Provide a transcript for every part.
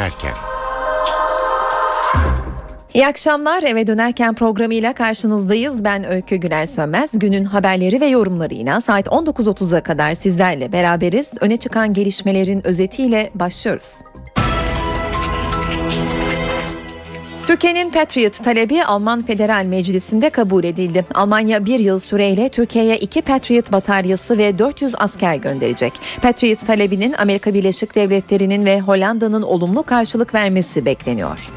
dönerken. İyi akşamlar eve dönerken programıyla karşınızdayız. Ben Öykü Güler Sönmez. Günün haberleri ve yorumlarıyla saat 19.30'a kadar sizlerle beraberiz. Öne çıkan gelişmelerin özetiyle başlıyoruz. Türkiye'nin Patriot talebi Alman Federal Meclisi'nde kabul edildi. Almanya bir yıl süreyle Türkiye'ye iki Patriot bataryası ve 400 asker gönderecek. Patriot talebinin Amerika Birleşik Devletleri'nin ve Hollanda'nın olumlu karşılık vermesi bekleniyor.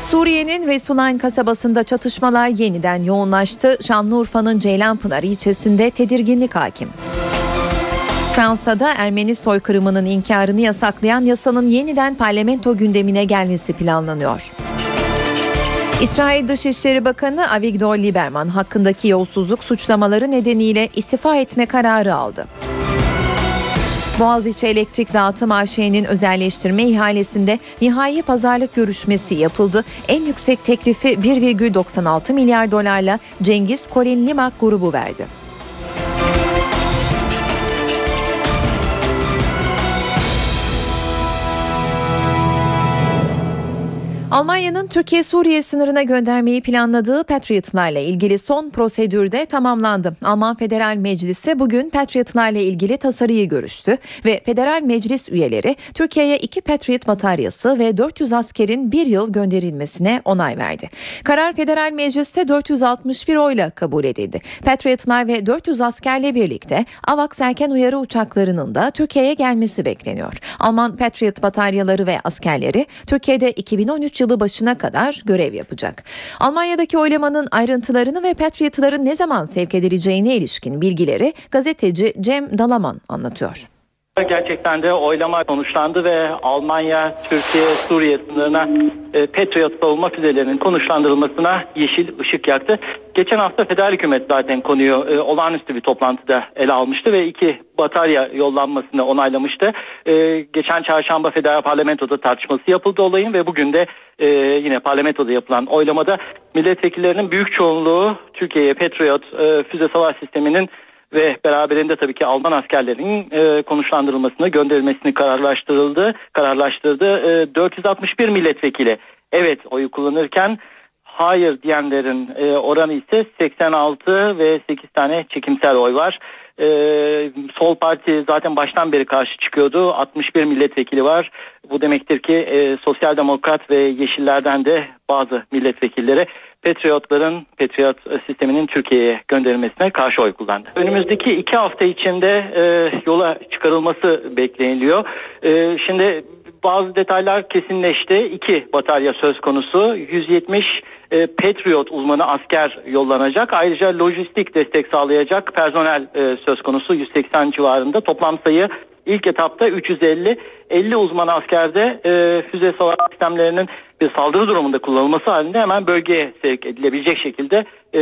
Suriye'nin Resulayn kasabasında çatışmalar yeniden yoğunlaştı. Şanlıurfa'nın Ceylanpınar ilçesinde tedirginlik hakim. Fransa'da Ermeni soykırımının inkarını yasaklayan yasanın yeniden parlamento gündemine gelmesi planlanıyor. İsrail Dışişleri Bakanı Avigdor Lieberman hakkındaki yolsuzluk suçlamaları nedeniyle istifa etme kararı aldı. Boğaziçi Elektrik Dağıtım AŞ'nin özelleştirme ihalesinde nihai pazarlık görüşmesi yapıldı. En yüksek teklifi 1,96 milyar dolarla Cengiz Kolin Limak grubu verdi. Almanya'nın Türkiye-Suriye sınırına göndermeyi planladığı Patriot'larla ilgili son prosedürde tamamlandı. Alman Federal Meclisi bugün Patriot'larla ilgili tasarıyı görüştü ve Federal Meclis üyeleri Türkiye'ye iki Patriot bataryası ve 400 askerin bir yıl gönderilmesine onay verdi. Karar Federal Meclis'te 461 oyla kabul edildi. Patriot'lar ve 400 askerle birlikte AVAX erken uyarı uçaklarının da Türkiye'ye gelmesi bekleniyor. Alman Patriot bataryaları ve askerleri Türkiye'de 2013 yılı başına kadar görev yapacak. Almanya'daki oylamanın ayrıntılarını ve Patriot'ların ne zaman sevk edileceğine ilişkin bilgileri gazeteci Cem Dalaman anlatıyor. Gerçekten de oylama sonuçlandı ve Almanya, Türkiye, Suriye sınırına e, Patriot savunma füzelerinin konuşlandırılmasına yeşil ışık yaktı. Geçen hafta federal hükümet zaten konuyu e, olağanüstü bir toplantıda ele almıştı ve iki batarya yollanmasını onaylamıştı. E, geçen çarşamba federal parlamentoda tartışması yapıldı olayın ve bugün de e, yine parlamentoda yapılan oylamada milletvekillerinin büyük çoğunluğu Türkiye'ye Patriot e, füze savaş sisteminin ve beraberinde tabii ki Alman askerlerinin e, konuşlandırılmasını, gönderilmesini kararlaştırıldı, kararlaştırdı. E, 461 milletvekili evet oyu kullanırken hayır diyenlerin e, oranı ise 86 ve 8 tane çekimsel oy var. Ee, Sol Parti zaten baştan beri karşı çıkıyordu. 61 milletvekili var. Bu demektir ki e, Sosyal Demokrat ve Yeşillerden de bazı milletvekilleri Patriotların, Patriot sisteminin Türkiye'ye gönderilmesine karşı oy kullandı. Önümüzdeki iki hafta içinde e, yola çıkarılması bekleniyor. E, şimdi bazı detaylar kesinleşti. İki batarya söz konusu. 170 e, Patriot uzmanı asker yollanacak. Ayrıca lojistik destek sağlayacak personel e, söz konusu 180 civarında. Toplam sayı ilk etapta 350 50 uzman askerde e, füze savaş sistemlerinin bir saldırı durumunda kullanılması halinde hemen bölgeye sevk edilebilecek şekilde e,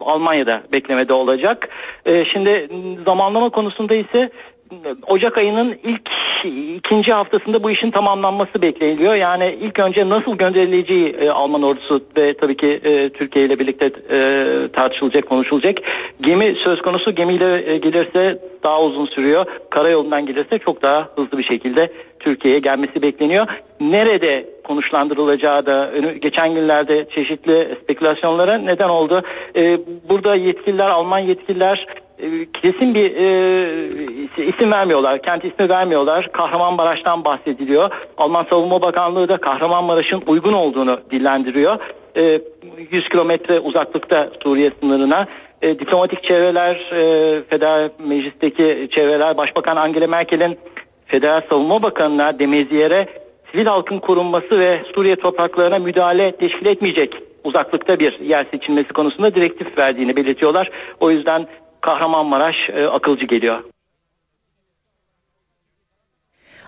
Almanya'da beklemede olacak. E, şimdi zamanlama konusunda ise Ocak ayının ilk ikinci haftasında bu işin tamamlanması bekleniyor. Yani ilk önce nasıl gönderileceği e, Alman ordusu ve tabii ki e, Türkiye ile birlikte e, tartışılacak, konuşulacak. Gemi söz konusu gemiyle e, gelirse daha uzun sürüyor. Karayolundan gelirse çok daha hızlı bir şekilde Türkiye'ye gelmesi bekleniyor. Nerede konuşlandırılacağı da geçen günlerde çeşitli spekülasyonlara neden oldu. E, burada yetkililer, Alman yetkililer kesin bir e, isim vermiyorlar. Kent ismi vermiyorlar. Kahramanmaraş'tan bahsediliyor. Alman Savunma Bakanlığı da Kahramanmaraş'ın uygun olduğunu dillendiriyor. E, 100 kilometre uzaklıkta Suriye sınırına. E, diplomatik çevreler, e, Federal Meclis'teki çevreler, Başbakan Angela Merkel'in Federal Savunma Bakanı'na Demeziyer'e sivil halkın korunması ve Suriye topraklarına müdahale teşkil etmeyecek uzaklıkta bir yer seçilmesi konusunda direktif verdiğini belirtiyorlar. O yüzden Kahramanmaraş e, akılcı geliyor.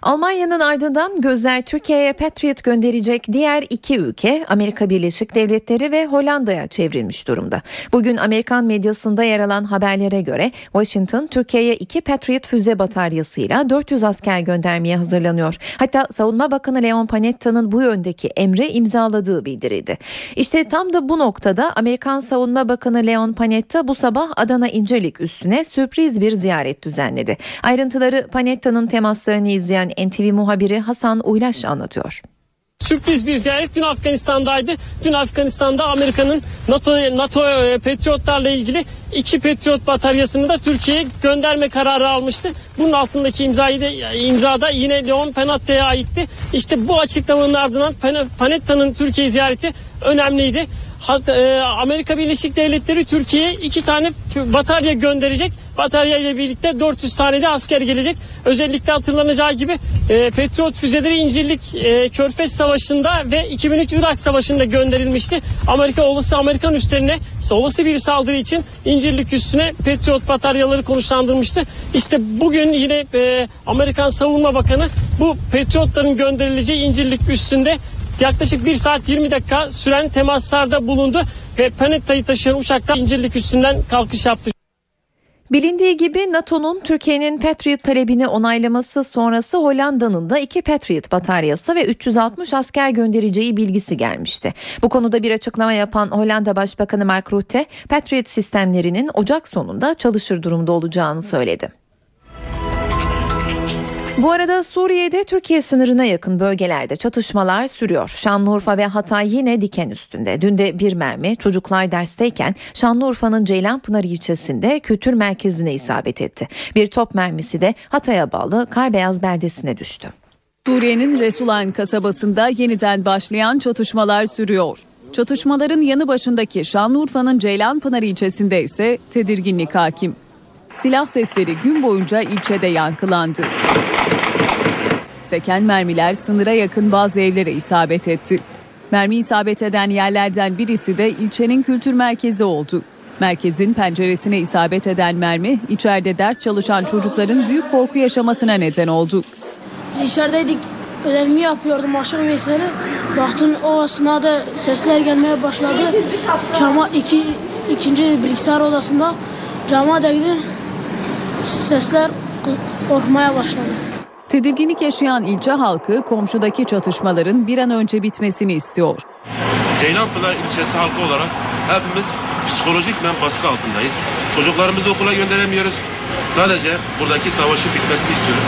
Almanya'nın ardından gözler Türkiye'ye Patriot gönderecek diğer iki ülke Amerika Birleşik Devletleri ve Hollanda'ya çevrilmiş durumda. Bugün Amerikan medyasında yer alan haberlere göre Washington Türkiye'ye iki Patriot füze bataryasıyla 400 asker göndermeye hazırlanıyor. Hatta Savunma Bakanı Leon Panetta'nın bu yöndeki emri imzaladığı bildirildi. İşte tam da bu noktada Amerikan Savunma Bakanı Leon Panetta bu sabah Adana İncelik üstüne sürpriz bir ziyaret düzenledi. Ayrıntıları Panetta'nın temaslarını izleyen NTV muhabiri Hasan Uylaş anlatıyor. Sürpriz bir ziyaret dün Afganistan'daydı. Dün Afganistan'da Amerika'nın NATO, NATO e, Patriotlarla ilgili iki Patriot bataryasını da Türkiye'ye gönderme kararı almıştı. Bunun altındaki imzayı da, imzada yine Leon Panetta'ya aitti. İşte bu açıklamanın ardından Panetta'nın Türkiye ziyareti önemliydi. E, Amerika Birleşik Devletleri Türkiye'ye iki tane batarya gönderecek. Batarya ile birlikte 400 tane de asker gelecek. Özellikle hatırlanacağı gibi e, Patriot füzeleri İncirlik e, Körfez Savaşı'nda ve 2003 Irak Savaşı'nda gönderilmişti. Amerika olası Amerikan üstlerine olası bir saldırı için İncirlik üstüne Patriot bataryaları konuşlandırmıştı. İşte bugün yine e, Amerikan Savunma Bakanı bu Patriotların gönderileceği İncirlik üstünde yaklaşık 1 saat 20 dakika süren temaslarda bulundu ve Panetta'yı taşıyan uçaktan İncirlik üstünden kalkış yaptı. Bilindiği gibi NATO'nun Türkiye'nin Patriot talebini onaylaması sonrası Hollanda'nın da iki Patriot bataryası ve 360 asker göndereceği bilgisi gelmişti. Bu konuda bir açıklama yapan Hollanda Başbakanı Mark Rutte, Patriot sistemlerinin Ocak sonunda çalışır durumda olacağını söyledi. Bu arada Suriye'de Türkiye sınırına yakın bölgelerde çatışmalar sürüyor. Şanlıurfa ve Hatay yine diken üstünde. Dün de bir mermi çocuklar dersteyken Şanlıurfa'nın Ceylanpınar ilçesinde kültür merkezine isabet etti. Bir top mermisi de Hatay'a bağlı Karbeyaz beldesine düştü. Suriye'nin Resulan kasabasında yeniden başlayan çatışmalar sürüyor. Çatışmaların yanı başındaki Şanlıurfa'nın Ceylanpınar ilçesinde ise tedirginlik hakim. Silah sesleri gün boyunca ilçede yankılandı. Seken mermiler sınıra yakın bazı evlere isabet etti. Mermi isabet eden yerlerden birisi de ilçenin kültür merkezi oldu. Merkezin penceresine isabet eden mermi içeride ders çalışan çocukların büyük korku yaşamasına neden oldu. Biz içerideydik ödevimi yapıyordum aşırı vesaire. Baktım o esnada sesler gelmeye başladı. Cama iki, ikinci bilgisayar odasında cama değdi. Sesler korkmaya başladı. Tedirginlik yaşayan ilçe halkı komşudaki çatışmaların bir an önce bitmesini istiyor. Ceylanpınar ilçesi halkı olarak hepimiz psikolojikmen baskı altındayız. Çocuklarımızı okula gönderemiyoruz. Sadece buradaki savaşın bitmesini istiyoruz.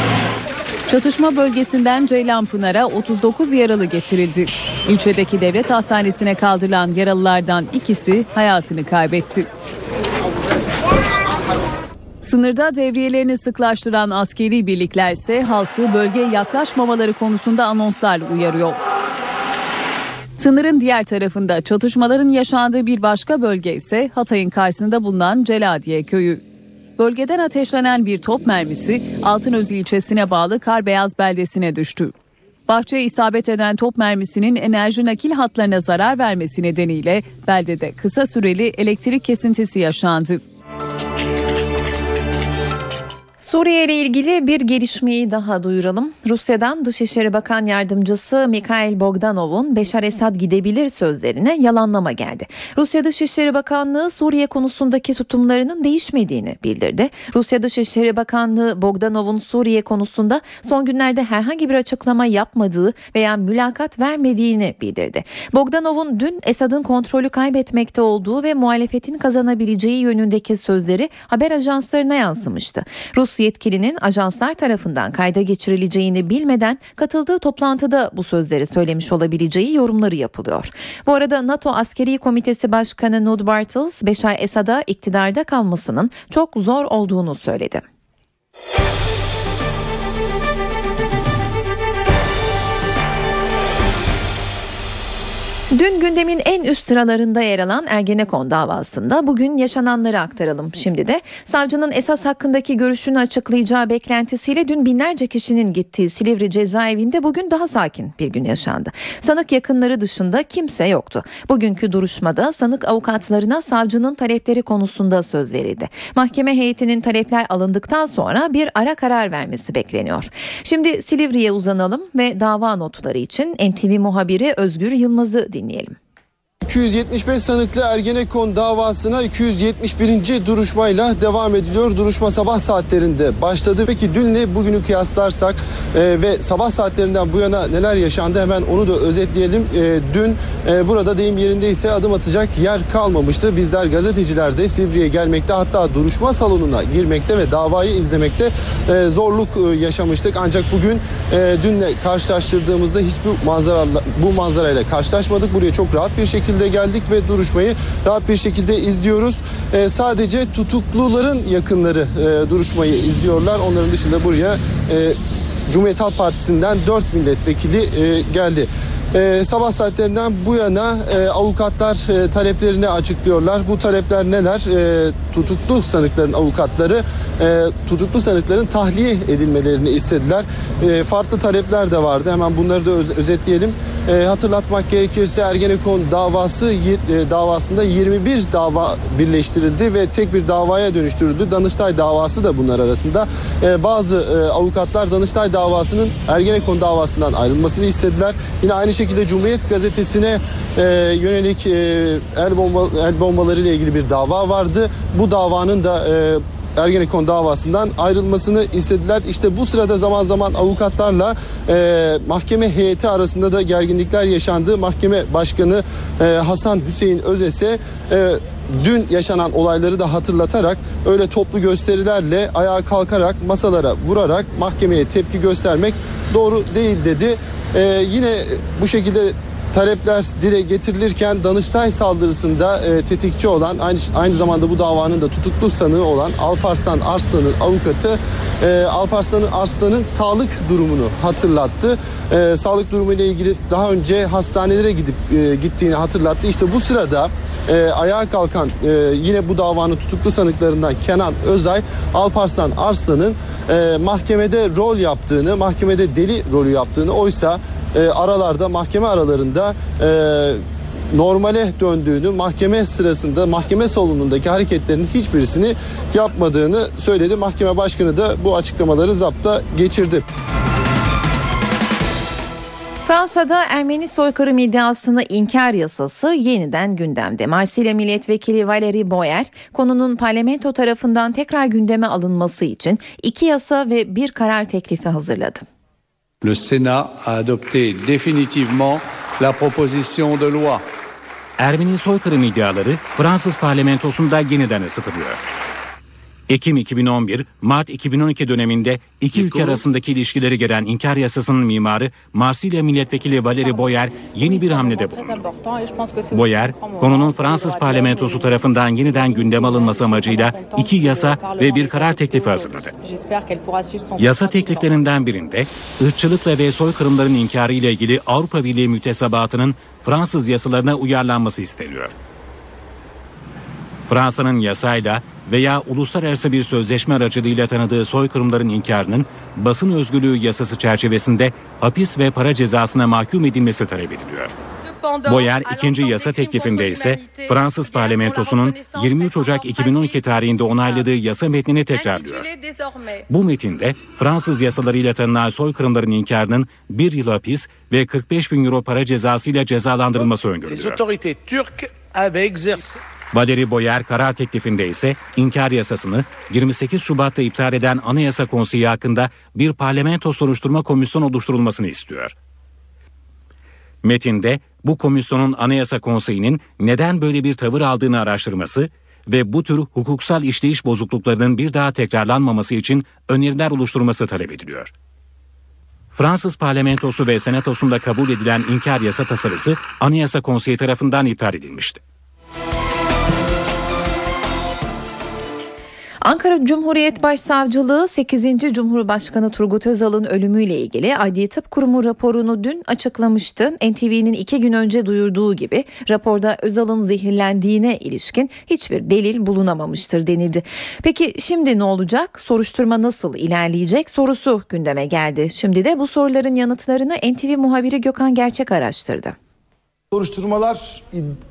Çatışma bölgesinden Ceylanpınar'a 39 yaralı getirildi. İlçedeki devlet hastanesine kaldırılan yaralılardan ikisi hayatını kaybetti. Sınırda devriyelerini sıklaştıran askeri birlikler ise halkı bölgeye yaklaşmamaları konusunda anonslarla uyarıyor. Sınırın diğer tarafında çatışmaların yaşandığı bir başka bölge ise Hatay'ın karşısında bulunan Celadiye köyü. Bölgeden ateşlenen bir top mermisi Altınöz ilçesine bağlı Karbeyaz beldesine düştü. Bahçeye isabet eden top mermisinin enerji nakil hatlarına zarar vermesi nedeniyle beldede kısa süreli elektrik kesintisi yaşandı. Suriye ile ilgili bir gelişmeyi daha duyuralım. Rusya'dan Dışişleri Bakan Yardımcısı Mikhail Bogdanov'un Beşar Esad gidebilir sözlerine yalanlama geldi. Rusya Dışişleri Bakanlığı Suriye konusundaki tutumlarının değişmediğini bildirdi. Rusya Dışişleri Bakanlığı Bogdanov'un Suriye konusunda son günlerde herhangi bir açıklama yapmadığı veya mülakat vermediğini bildirdi. Bogdanov'un dün Esad'ın kontrolü kaybetmekte olduğu ve muhalefetin kazanabileceği yönündeki sözleri haber ajanslarına yansımıştı. Rusya yetkilinin ajanslar tarafından kayda geçirileceğini bilmeden katıldığı toplantıda bu sözleri söylemiş olabileceği yorumları yapılıyor. Bu arada NATO Askeri Komitesi Başkanı Nud Bartels, Beşar Esad'a iktidarda kalmasının çok zor olduğunu söyledi. Dün gündemin en üst sıralarında yer alan Ergenekon davasında bugün yaşananları aktaralım. Şimdi de savcının esas hakkındaki görüşünü açıklayacağı beklentisiyle dün binlerce kişinin gittiği Silivri cezaevinde bugün daha sakin bir gün yaşandı. Sanık yakınları dışında kimse yoktu. Bugünkü duruşmada sanık avukatlarına savcının talepleri konusunda söz verildi. Mahkeme heyetinin talepler alındıktan sonra bir ara karar vermesi bekleniyor. Şimdi Silivri'ye uzanalım ve dava notları için NTV muhabiri Özgür Yılmaz'ı dinleyelim dinleyelim. 275 sanıklı Ergenekon davasına 271. duruşmayla devam ediliyor. Duruşma sabah saatlerinde başladı. Peki dünle bugünü kıyaslarsak e, ve sabah saatlerinden bu yana neler yaşandı hemen onu da özetleyelim. E, dün e, burada deyim yerindeyse adım atacak yer kalmamıştı. Bizler gazeteciler de Sivri'ye gelmekte hatta duruşma salonuna girmekte ve davayı izlemekte e, zorluk e, yaşamıştık. Ancak bugün e, dünle karşılaştırdığımızda hiçbir manzara bu manzarayla karşılaşmadık. Buraya çok rahat bir şekilde geldik ve duruşmayı rahat bir şekilde izliyoruz. E, sadece tutukluların yakınları e, duruşmayı izliyorlar. Onların dışında buraya e, Cumhuriyet Halk Partisi'nden 4 milletvekili e, geldi. Ee, sabah saatlerinden bu yana e, avukatlar e, taleplerini açıklıyorlar. Bu talepler neler? E, tutuklu sanıkların avukatları e, tutuklu sanıkların tahliye edilmelerini istediler. E, farklı talepler de vardı. Hemen bunları da öz- özetleyelim. E, hatırlatmak gerekirse Ergenekon davası e, davasında 21 dava birleştirildi ve tek bir davaya dönüştürüldü. Danıştay davası da bunlar arasında. E, bazı e, avukatlar Danıştay davasının Ergenekon davasından ayrılmasını istediler. Yine aynı şekilde Cumhuriyet gazetesine e, yönelik e, el, bomba, el bombaları ile ilgili bir dava vardı. Bu davanın da e, Ergenekon davasından ayrılmasını istediler. İşte bu sırada zaman zaman avukatlarla e, mahkeme heyeti arasında da gerginlikler yaşandı. Mahkeme başkanı e, Hasan Hüseyin Özese e, dün yaşanan olayları da hatırlatarak öyle toplu gösterilerle ayağa kalkarak masalara vurarak mahkemeye tepki göstermek doğru değil dedi. E, yine bu şekilde talepler dile getirilirken Danıştay saldırısında e, tetikçi olan aynı, aynı zamanda bu davanın da tutuklu sanığı olan Alparslan Arslan'ın avukatı e, Alparslan Arslan'ın sağlık durumunu hatırlattı. E, sağlık durumu ile ilgili daha önce hastanelere gidip e, gittiğini hatırlattı. İşte bu sırada e, ayağa kalkan e, yine bu davanın tutuklu sanıklarından Kenan Özay Alparslan Arslan'ın e, mahkemede rol yaptığını, mahkemede deli rolü yaptığını oysa e, aralarda mahkeme aralarında e, normale döndüğünü mahkeme sırasında mahkeme salonundaki hareketlerin hiçbirisini yapmadığını söyledi. Mahkeme başkanı da bu açıklamaları zapta geçirdi. Fransa'da Ermeni soykırım iddiasını inkar yasası yeniden gündemde. Marsilya milletvekili Valérie Boyer konunun parlamento tarafından tekrar gündeme alınması için iki yasa ve bir karar teklifi hazırladı. Le Sénat a adopté définitivement la proposition de loi. Ermeni soykırım iddiaları Fransız parlamentosunda yeniden ısıtılıyor. Ekim 2011, Mart 2012 döneminde iki ülke arasındaki ilişkileri gelen inkar yasasının mimarı Marsilya milletvekili Valérie Boyer yeni bir hamlede bulundu. Boyer, konunun Fransız parlamentosu tarafından yeniden gündeme alınması amacıyla iki yasa ve bir karar teklifi hazırladı. Yasa tekliflerinden birinde ırkçılıkla ve soykırımların inkarı ile ilgili Avrupa Birliği mütesabatının Fransız yasalarına uyarlanması isteniyor. Fransa'nın yasayla veya uluslararası bir sözleşme aracılığıyla tanıdığı soykırımların inkarının basın özgürlüğü yasası çerçevesinde hapis ve para cezasına mahkum edilmesi talep ediliyor. Boyer ikinci yasa teklifinde ise Fransız parlamentosunun 23 Ocak 2012 tarihinde onayladığı yasa metnini tekrarlıyor. Bu metinde Fransız yasalarıyla tanınan soykırımların inkarının bir yıl hapis ve 45 bin euro para cezasıyla cezalandırılması öngörülüyor. Valeri Boyer karar teklifinde ise inkar yasasını 28 Şubat'ta iptal eden Anayasa Konseyi hakkında bir parlamento soruşturma komisyonu oluşturulmasını istiyor. Metinde bu komisyonun Anayasa Konseyi'nin neden böyle bir tavır aldığını araştırması ve bu tür hukuksal işleyiş bozukluklarının bir daha tekrarlanmaması için öneriler oluşturması talep ediliyor. Fransız parlamentosu ve senatosunda kabul edilen inkar yasa tasarısı Anayasa Konseyi tarafından iptal edilmişti. Ankara Cumhuriyet Başsavcılığı 8. Cumhurbaşkanı Turgut Özal'ın ölümüyle ilgili Adli Tıp Kurumu raporunu dün açıklamıştı. NTV'nin iki gün önce duyurduğu gibi raporda Özal'ın zehirlendiğine ilişkin hiçbir delil bulunamamıştır denildi. Peki şimdi ne olacak? Soruşturma nasıl ilerleyecek sorusu gündeme geldi. Şimdi de bu soruların yanıtlarını NTV muhabiri Gökhan Gerçek araştırdı. Soruşturmalar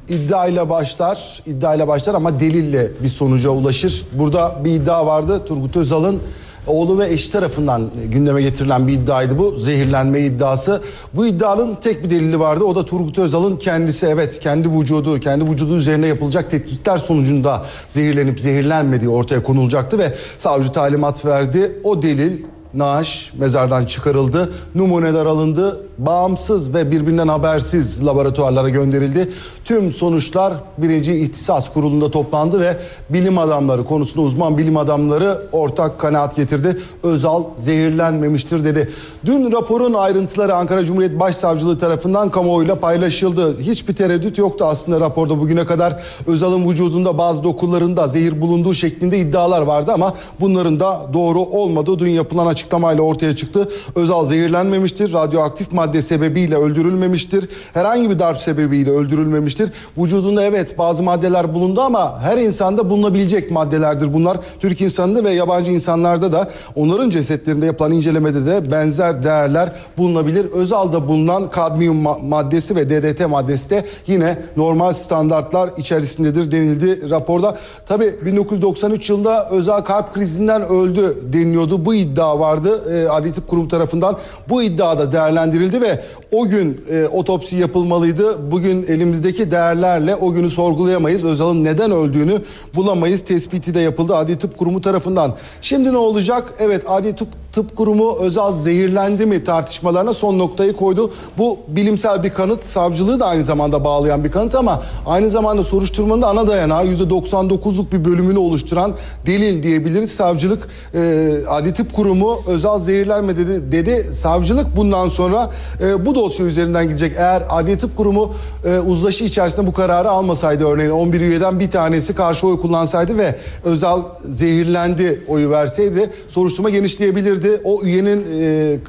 iddiayla başlar, iddiayla başlar ama delille bir sonuca ulaşır. Burada bir iddia vardı. Turgut Özal'ın oğlu ve eşi tarafından gündeme getirilen bir iddiaydı bu. Zehirlenme iddiası. Bu iddianın tek bir delili vardı. O da Turgut Özal'ın kendisi evet kendi vücudu, kendi vücudu üzerine yapılacak tetkikler sonucunda zehirlenip zehirlenmediği ortaya konulacaktı ve savcı talimat verdi. O delil naaş mezardan çıkarıldı. Numuneler alındı. Bağımsız ve birbirinden habersiz laboratuvarlara gönderildi. Tüm sonuçlar birinci ihtisas kurulunda toplandı ve bilim adamları konusunda uzman bilim adamları ortak kanaat getirdi. Özal zehirlenmemiştir dedi. Dün raporun ayrıntıları Ankara Cumhuriyet Başsavcılığı tarafından kamuoyuyla paylaşıldı. Hiçbir tereddüt yoktu aslında raporda bugüne kadar Özal'ın vücudunda bazı dokularında zehir bulunduğu şeklinde iddialar vardı ama bunların da doğru olmadığı dün yapılan açıklamayla ortaya çıktı. Özal zehirlenmemiştir. Radyoaktif madde sebebiyle öldürülmemiştir. Herhangi bir darp sebebiyle öldürülmemiştir. Vücudunda evet bazı maddeler bulundu ama her insanda bulunabilecek maddelerdir bunlar. Türk insanında ve yabancı insanlarda da onların cesetlerinde yapılan incelemede de benzer değerler bulunabilir. Özal'da bulunan kadmiyum ma- maddesi ve DDT maddesi de yine normal standartlar içerisindedir denildi raporda. Tabi 1993 yılında Özal kalp krizinden öldü deniliyordu. Bu iddia vardı e, Adli Tıp Kurumu tarafından. Bu iddia da değerlendirildi ve o gün e, otopsi yapılmalıydı. Bugün elimizdeki değerlerle o günü sorgulayamayız. Özal'ın neden öldüğünü bulamayız. Tespiti de yapıldı Adli Tıp Kurumu tarafından. Şimdi ne olacak? Evet Adli Tıp Tıp Kurumu Özal zehirlendi mi tartışmalarına son noktayı koydu. Bu bilimsel bir kanıt. Savcılığı da aynı zamanda bağlayan bir kanıt ama aynı zamanda soruşturmanın da ana dayanağı %99'luk bir bölümünü oluşturan delil diyebiliriz. Savcılık e, Adli Tıp Kurumu Özal zehirlenme dedi. dedi. Savcılık bundan sonra e, bu dosya üzerinden gidecek. Eğer Adli Tıp Kurumu e, uzlaşı içerisinde bu kararı almasaydı örneğin 11 üyeden bir tanesi karşı oy kullansaydı ve Özal zehirlendi oyu verseydi soruşturma genişleyebilirdi. O üyenin e, e,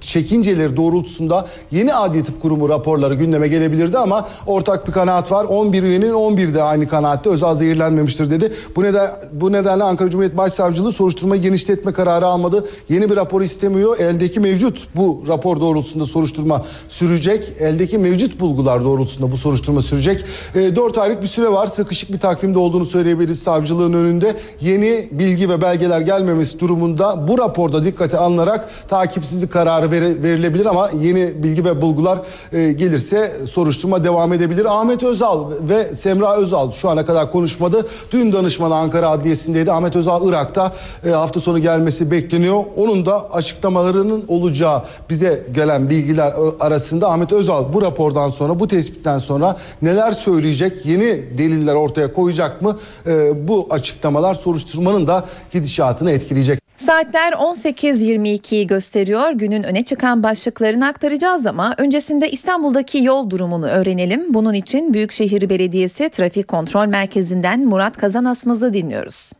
çekinceleri doğrultusunda yeni Adli Tıp Kurumu raporları gündeme gelebilirdi ama ortak bir kanaat var. 11 üyenin 11 de aynı kanaatte Özal zehirlenmemiştir dedi. Bu neden bu nedenle Ankara Cumhuriyet Başsavcılığı soruşturmayı genişletme kararı almadı. Yeni bir rapor istemiyor. Eldeki mevcut bu rapor doğrultusunda soruşturma sürecek. Eldeki mevcut bulgular doğrultusunda bu soruşturma sürecek. E, 4 aylık bir süre var. Sıkışık bir takvimde olduğunu söyleyebiliriz savcılığın önünde. Yeni bilgi ve belgeler gelmemesi durumunda bu raporda dikkate alınarak takipsizlik kararı veri- verilebilir ama yeni bilgi ve bulgular e, gelirse soruşturma devam edebilir. Ahmet Özal ve Semra Özal şu ana kadar konuşmadı. Dün danışmanı Ankara Adliyesi'ndeydi. Ahmet Özal Irak'ta e, hafta sonu gelmesi bekleniyor. Onun da açıklamalarının olacağı bize gelen bilgiler arasında Ahmet Özal bu rapordan sonra bu tespitten sonra neler söyleyecek yeni deliller ortaya koyacak mı? E, bu açıklamalar soruşturmanın da gidişatını etkileyecek. Saatler 18.22'yi gösteriyor. Günün öne çıkan başlıklarını aktaracağız ama öncesinde İstanbul'daki yol durumunu öğrenelim. Bunun için Büyükşehir Belediyesi Trafik Kontrol Merkezi'nden Murat Kazanasmaz'ı dinliyoruz.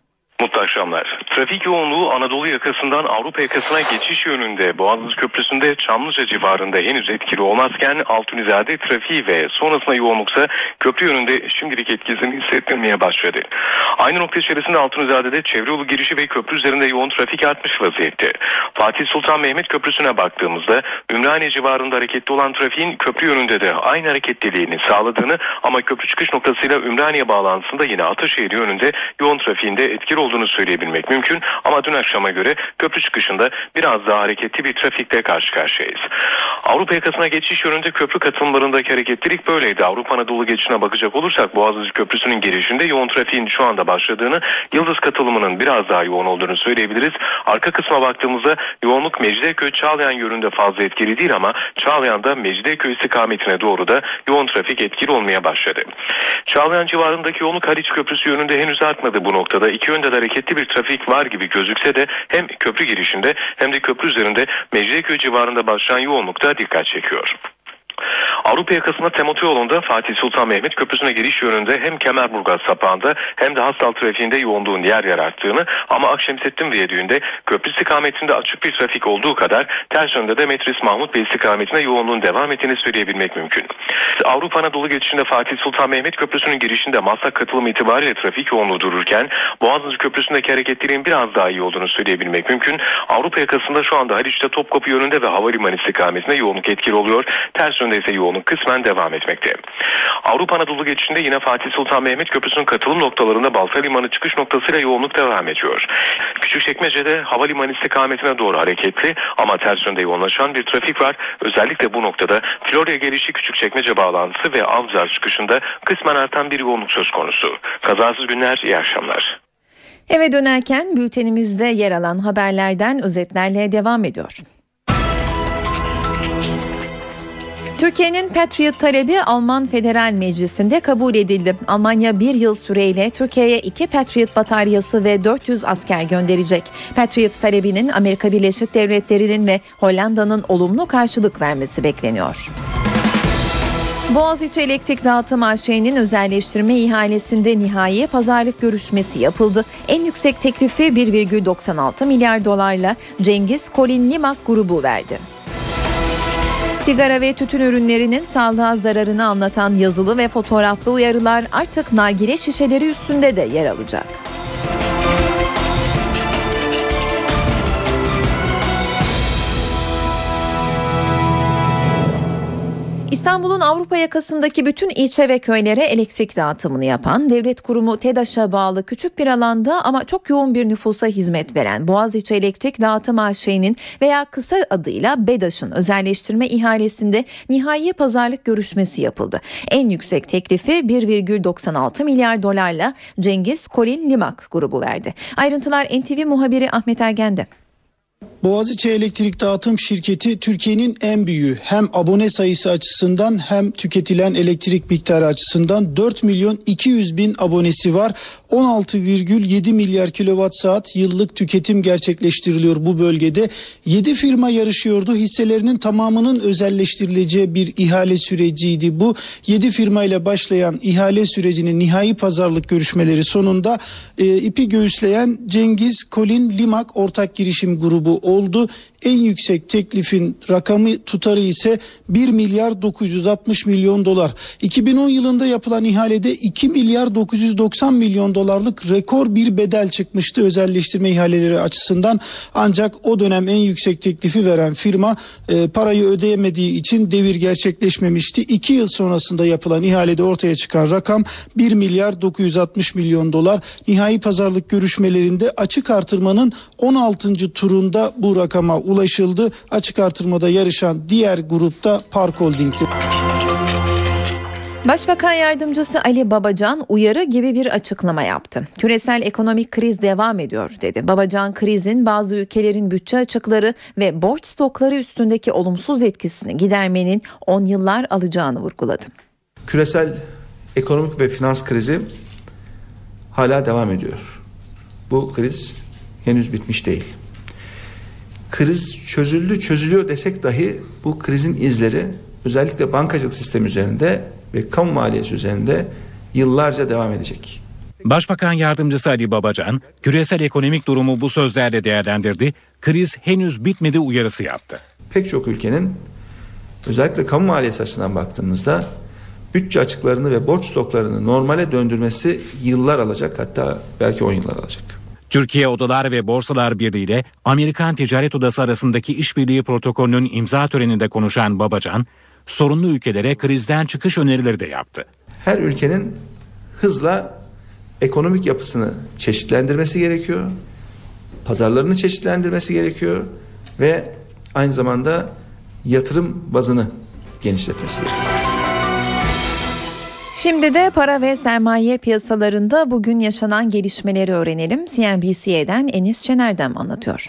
Mutlu akşamlar. Trafik yoğunluğu Anadolu yakasından Avrupa yakasına geçiş yönünde Boğaziçi Köprüsü'nde Çamlıca civarında henüz etkili olmazken Altunizade trafiği ve sonrasında yoğunluksa köprü yönünde şimdilik etkisini hissettirmeye başladı. Aynı nokta içerisinde Altunizade'de çevre yolu girişi ve köprü üzerinde yoğun trafik artmış vaziyette. Fatih Sultan Mehmet Köprüsü'ne baktığımızda Ümraniye civarında hareketli olan trafiğin köprü yönünde de aynı hareketliliğini sağladığını ama köprü çıkış noktasıyla Ümraniye bağlantısında yine Ataşehir yönünde yoğun trafiğinde etkili olduğunu söyleyebilmek mümkün. Ama dün akşama göre köprü çıkışında biraz daha hareketli bir trafikle karşı karşıyayız. Avrupa yakasına geçiş yönünde köprü katılımlarındaki hareketlilik böyleydi. Avrupa Anadolu geçişine bakacak olursak Boğaziçi Köprüsü'nün girişinde yoğun trafiğin şu anda başladığını, Yıldız katılımının biraz daha yoğun olduğunu söyleyebiliriz. Arka kısma baktığımızda yoğunluk Mecidiyeköy Çağlayan yönünde fazla etkili değil ama Çağlayan'da Mecidiyeköy istikametine doğru da yoğun trafik etkili olmaya başladı. Çağlayan civarındaki yoğunluk Haliç Köprüsü yönünde henüz artmadı bu noktada. İki yönde de hareketli bir trafik var gibi gözükse de hem köprü girişinde hem de köprü üzerinde Mecidiyeköy civarında başlayan yoğunlukta dikkat çekiyor. Avrupa yakasında Temotü yolunda Fatih Sultan Mehmet Köprüsü'ne giriş yönünde hem Kemerburgaz sapağında hem de Hastal trafiğinde yoğunluğun yer yer ama Akşemsettin Viyadüğü'nde köprü istikametinde açık bir trafik olduğu kadar ters yönde de Metris Mahmut Bey istikametinde yoğunluğun devam ettiğini söyleyebilmek mümkün. Avrupa Anadolu geçişinde Fatih Sultan Mehmet Köprüsü'nün girişinde Maslak katılımı itibariyle trafik yoğunluğu dururken Boğaziçi Köprüsü'ndeki hareketliliğin biraz daha iyi olduğunu söyleyebilmek mümkün. Avrupa yakasında şu anda Haliç'te Topkapı yönünde ve havalimanı istikametinde yoğunluk etkili oluyor. Ters Köprüsü'nde ise yoğunluk kısmen devam etmekte. Avrupa Anadolu geçişinde yine Fatih Sultan Mehmet Köprüsü'nün katılım noktalarında Balta Limanı çıkış noktasıyla yoğunluk devam ediyor. Küçükçekmece'de havalimanı istikametine doğru hareketli ama ters yönde yoğunlaşan bir trafik var. Özellikle bu noktada Florya gelişi Küçükçekmece bağlantısı ve Avcılar çıkışında kısmen artan bir yoğunluk söz konusu. Kazasız günler, iyi akşamlar. Eve dönerken bültenimizde yer alan haberlerden özetlerle devam ediyor. Türkiye'nin Patriot talebi Alman Federal Meclisi'nde kabul edildi. Almanya bir yıl süreyle Türkiye'ye iki Patriot bataryası ve 400 asker gönderecek. Patriot talebinin Amerika Birleşik Devletleri'nin ve Hollanda'nın olumlu karşılık vermesi bekleniyor. Boğaziçi Elektrik Dağıtım AŞ'nin özelleştirme ihalesinde nihai pazarlık görüşmesi yapıldı. En yüksek teklifi 1,96 milyar dolarla Cengiz Kolin Limak grubu verdi. Sigara ve tütün ürünlerinin sağlığa zararını anlatan yazılı ve fotoğraflı uyarılar artık nargile şişeleri üstünde de yer alacak. İstanbul'un Avrupa yakasındaki bütün ilçe ve köylere elektrik dağıtımını yapan devlet kurumu TEDAŞ'a bağlı küçük bir alanda ama çok yoğun bir nüfusa hizmet veren Boğaziçi Elektrik Dağıtım AŞ'nin veya kısa adıyla BEDAŞ'ın özelleştirme ihalesinde nihai pazarlık görüşmesi yapıldı. En yüksek teklifi 1,96 milyar dolarla Cengiz Kolin Limak grubu verdi. Ayrıntılar NTV muhabiri Ahmet Ergen'de. Boğaziçi Elektrik Dağıtım Şirketi Türkiye'nin en büyüğü. Hem abone sayısı açısından hem tüketilen elektrik miktarı açısından 4 milyon 200 bin abonesi var. 16,7 milyar kilowatt saat yıllık tüketim gerçekleştiriliyor bu bölgede. 7 firma yarışıyordu. Hisselerinin tamamının özelleştirileceği bir ihale süreciydi bu. 7 firma ile başlayan ihale sürecinin nihai pazarlık görüşmeleri sonunda e, ipi göğüsleyen Cengiz Kolin Limak ortak girişim grubu oldu. En yüksek teklifin rakamı tutarı ise 1 milyar 960 milyon dolar. 2010 yılında yapılan ihalede 2 milyar 990 milyon dolarlık rekor bir bedel çıkmıştı özelleştirme ihaleleri açısından. Ancak o dönem en yüksek teklifi veren firma e, parayı ödeyemediği için devir gerçekleşmemişti. 2 yıl sonrasında yapılan ihalede ortaya çıkan rakam 1 milyar 960 milyon dolar. Nihai pazarlık görüşmelerinde açık artırmanın 16. turunda bu rakama ulaşıldı. Açık artırmada yarışan diğer grupta Park Holding'ti. Başbakan Yardımcısı Ali Babacan uyarı gibi bir açıklama yaptı. Küresel ekonomik kriz devam ediyor dedi. Babacan krizin bazı ülkelerin bütçe açıkları ve borç stokları üstündeki olumsuz etkisini gidermenin 10 yıllar alacağını vurguladı. Küresel ekonomik ve finans krizi hala devam ediyor. Bu kriz henüz bitmiş değil. Kriz çözüldü, çözülüyor desek dahi bu krizin izleri özellikle bankacılık sistemi üzerinde ve kamu maliyesi üzerinde yıllarca devam edecek. Başbakan Yardımcısı Ali Babacan, küresel ekonomik durumu bu sözlerle değerlendirdi. Kriz henüz bitmedi uyarısı yaptı. Pek çok ülkenin özellikle kamu maliyesi açısından baktığımızda bütçe açıklarını ve borç stoklarını normale döndürmesi yıllar alacak hatta belki 10 yıllar alacak. Türkiye Odalar ve Borsalar Birliği ile Amerikan Ticaret Odası arasındaki işbirliği protokolünün imza töreninde konuşan Babacan, sorunlu ülkelere krizden çıkış önerileri de yaptı. Her ülkenin hızla ekonomik yapısını çeşitlendirmesi gerekiyor. Pazarlarını çeşitlendirmesi gerekiyor ve aynı zamanda yatırım bazını genişletmesi gerekiyor. Şimdi de para ve sermaye piyasalarında bugün yaşanan gelişmeleri öğrenelim. CNBC'den Enis Şener'den anlatıyor.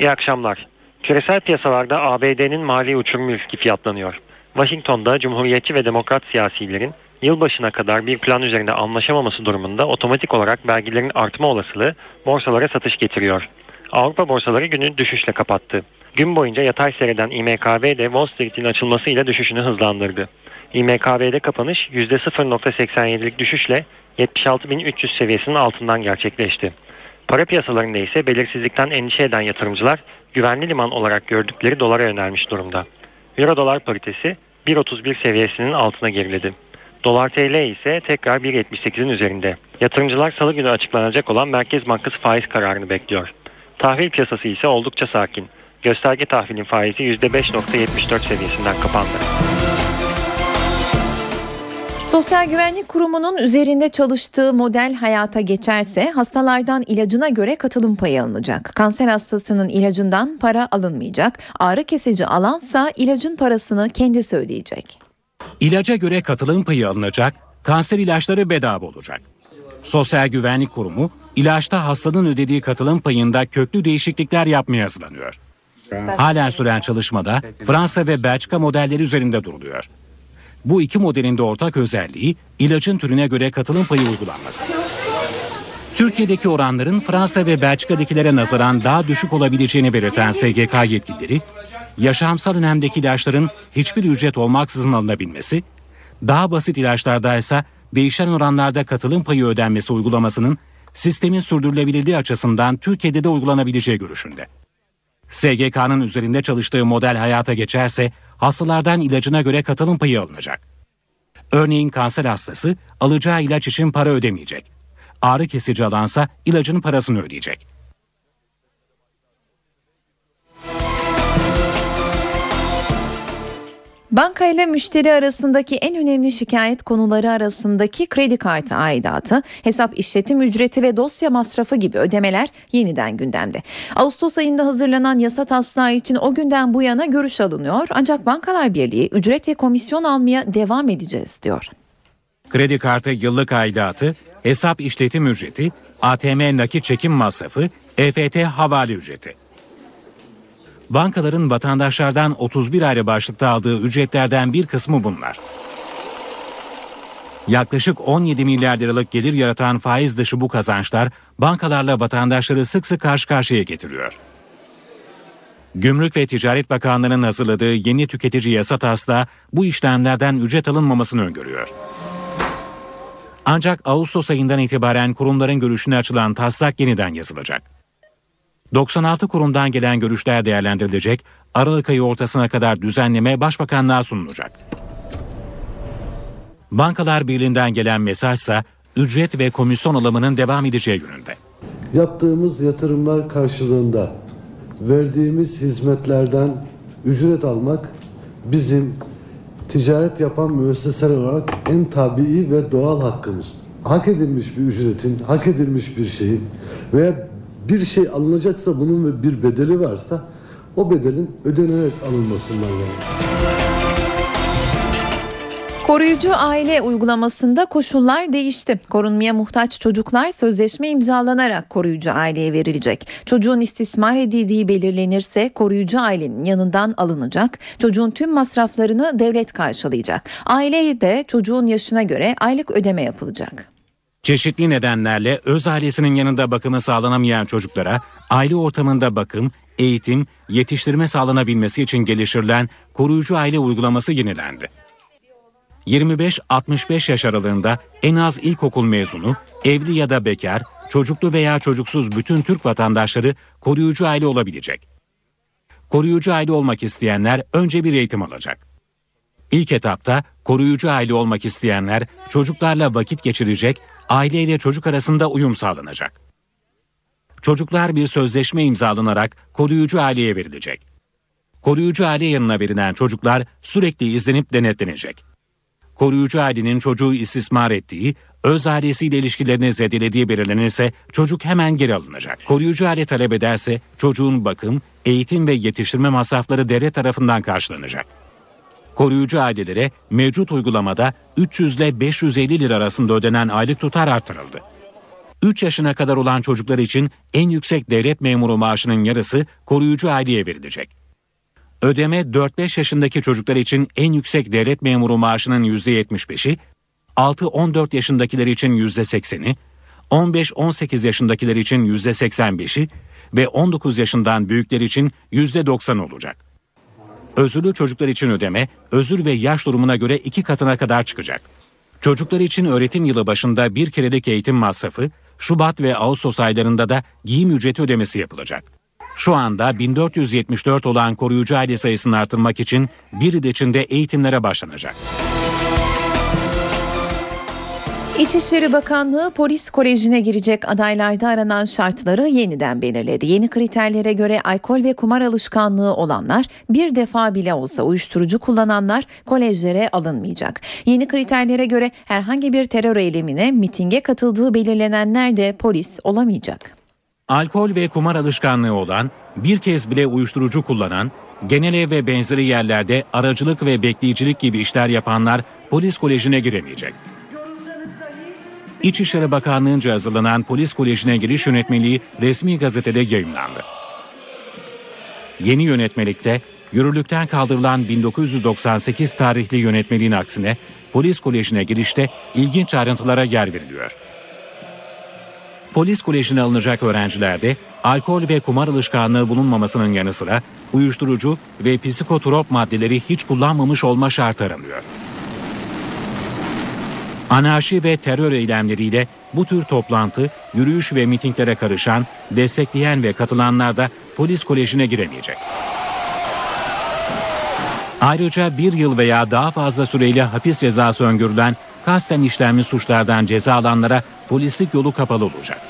İyi akşamlar. Küresel piyasalarda ABD'nin mali uçurum riski fiyatlanıyor. Washington'da Cumhuriyetçi ve Demokrat siyasilerin yılbaşına kadar bir plan üzerinde anlaşamaması durumunda otomatik olarak vergilerin artma olasılığı borsalara satış getiriyor. Avrupa borsaları günü düşüşle kapattı. Gün boyunca yatay seyreden İMKB de Wall Street'in açılmasıyla düşüşünü hızlandırdı. İMKB'de kapanış %0.87'lik düşüşle 76.300 seviyesinin altından gerçekleşti. Para piyasalarında ise belirsizlikten endişe eden yatırımcılar güvenli liman olarak gördükleri dolara yönelmiş durumda. Euro dolar paritesi 1.31 seviyesinin altına geriledi. Dolar TL ise tekrar 1.78'in üzerinde. Yatırımcılar salı günü açıklanacak olan Merkez Bankası faiz kararını bekliyor. Tahvil piyasası ise oldukça sakin. Gösterge tahvilin faizi %5.74 seviyesinden kapandı. Sosyal Güvenlik Kurumu'nun üzerinde çalıştığı model hayata geçerse hastalardan ilacına göre katılım payı alınacak. Kanser hastasının ilacından para alınmayacak. Ağrı kesici alansa ilacın parasını kendisi ödeyecek. İlaca göre katılım payı alınacak, kanser ilaçları bedava olacak. Sosyal Güvenlik Kurumu ilaçta hastanın ödediği katılım payında köklü değişiklikler yapmaya hazırlanıyor. Hala süren çalışmada Fransa ve Belçika modelleri üzerinde duruluyor. Bu iki modelin de ortak özelliği ilacın türüne göre katılım payı uygulanması. Türkiye'deki oranların Fransa ve Belçika'dakilere nazaran daha düşük olabileceğini belirten SGK yetkilileri, yaşamsal önemdeki ilaçların hiçbir ücret olmaksızın alınabilmesi, daha basit ilaçlarda ise değişen oranlarda katılım payı ödenmesi uygulamasının sistemin sürdürülebilirliği açısından Türkiye'de de uygulanabileceği görüşünde. SGK'nın üzerinde çalıştığı model hayata geçerse hastalardan ilacına göre katılım payı alınacak. Örneğin kanser hastası alacağı ilaç için para ödemeyecek. Ağrı kesici alansa ilacın parasını ödeyecek. Banka ile müşteri arasındaki en önemli şikayet konuları arasındaki kredi kartı aidatı, hesap işletim ücreti ve dosya masrafı gibi ödemeler yeniden gündemde. Ağustos ayında hazırlanan yasa taslağı için o günden bu yana görüş alınıyor ancak Bankalar Birliği ücret ve komisyon almaya devam edeceğiz diyor. Kredi kartı yıllık aidatı, hesap işletim ücreti, ATM nakit çekim masrafı, EFT havale ücreti. Bankaların vatandaşlardan 31 ayrı başlıkta aldığı ücretlerden bir kısmı bunlar. Yaklaşık 17 milyar liralık gelir yaratan faiz dışı bu kazançlar bankalarla vatandaşları sık sık karşı karşıya getiriyor. Gümrük ve Ticaret Bakanlığı'nın hazırladığı yeni tüketici yasa taslağı bu işlemlerden ücret alınmamasını öngörüyor. Ancak Ağustos ayından itibaren kurumların görüşüne açılan taslak yeniden yazılacak. 96 kurumdan gelen görüşler değerlendirilecek, Aralık ayı ortasına kadar düzenleme Başbakanlığa sunulacak. Bankalar Birliği'nden gelen mesajsa ücret ve komisyon alımının devam edeceği yönünde. Yaptığımız yatırımlar karşılığında verdiğimiz hizmetlerden ücret almak bizim ticaret yapan müesseseler olarak en tabii ve doğal hakkımız. Hak edilmiş bir ücretin, hak edilmiş bir şeyin veya bir şey alınacaksa bunun ve bir bedeli varsa o bedelin ödenerek alınmasından yanayız. Koruyucu aile uygulamasında koşullar değişti. Korunmaya muhtaç çocuklar sözleşme imzalanarak koruyucu aileye verilecek. Çocuğun istismar edildiği belirlenirse koruyucu ailenin yanından alınacak. Çocuğun tüm masraflarını devlet karşılayacak. Aileye de çocuğun yaşına göre aylık ödeme yapılacak. Çeşitli nedenlerle öz ailesinin yanında bakımı sağlanamayan çocuklara aile ortamında bakım, eğitim, yetiştirme sağlanabilmesi için geliştirilen koruyucu aile uygulaması yenilendi. 25-65 yaş aralığında en az ilkokul mezunu, evli ya da bekar, çocuklu veya çocuksuz bütün Türk vatandaşları koruyucu aile olabilecek. Koruyucu aile olmak isteyenler önce bir eğitim alacak. İlk etapta koruyucu aile olmak isteyenler çocuklarla vakit geçirecek, aileyle çocuk arasında uyum sağlanacak. Çocuklar bir sözleşme imzalanarak koruyucu aileye verilecek. Koruyucu aile yanına verilen çocuklar sürekli izlenip denetlenecek. Koruyucu ailenin çocuğu istismar ettiği, öz ailesiyle ilişkilerini zedelediği belirlenirse çocuk hemen geri alınacak. Koruyucu aile talep ederse çocuğun bakım, eğitim ve yetiştirme masrafları devlet tarafından karşılanacak. Koruyucu ailelere mevcut uygulamada 300 ile 550 lira arasında ödenen aylık tutar artırıldı. 3 yaşına kadar olan çocuklar için en yüksek devlet memuru maaşının yarısı koruyucu aileye verilecek. Ödeme 4-5 yaşındaki çocuklar için en yüksek devlet memuru maaşının %75'i, 6-14 yaşındakiler için %80'i, 15-18 yaşındakiler için %85'i ve 19 yaşından büyükler için %90 olacak. Özürlü çocuklar için ödeme, özür ve yaş durumuna göre iki katına kadar çıkacak. Çocuklar için öğretim yılı başında bir kerelik eğitim masrafı, Şubat ve Ağustos aylarında da giyim ücreti ödemesi yapılacak. Şu anda 1474 olan koruyucu aile sayısını artırmak için bir yıl içinde eğitimlere başlanacak. İçişleri Bakanlığı Polis Koleji'ne girecek adaylarda aranan şartları yeniden belirledi. Yeni kriterlere göre alkol ve kumar alışkanlığı olanlar bir defa bile olsa uyuşturucu kullananlar kolejlere alınmayacak. Yeni kriterlere göre herhangi bir terör eylemine mitinge katıldığı belirlenenler de polis olamayacak. Alkol ve kumar alışkanlığı olan, bir kez bile uyuşturucu kullanan, genel ev ve benzeri yerlerde aracılık ve bekleyicilik gibi işler yapanlar polis kolejine giremeyecek. İçişleri Bakanlığı'nca hazırlanan Polis Koleji'ne giriş yönetmeliği resmi gazetede yayınlandı. Yeni yönetmelikte yürürlükten kaldırılan 1998 tarihli yönetmeliğin aksine Polis Koleji'ne girişte ilginç ayrıntılara yer veriliyor. Polis Koleji'ne alınacak öğrencilerde alkol ve kumar alışkanlığı bulunmamasının yanı sıra uyuşturucu ve psikotrop maddeleri hiç kullanmamış olma şartı aranıyor. Anarşi ve terör eylemleriyle bu tür toplantı, yürüyüş ve mitinglere karışan, destekleyen ve katılanlar da polis kolejine giremeyecek. Ayrıca bir yıl veya daha fazla süreyle hapis cezası öngörülen kasten işlenmiş suçlardan ceza alanlara polislik yolu kapalı olacak.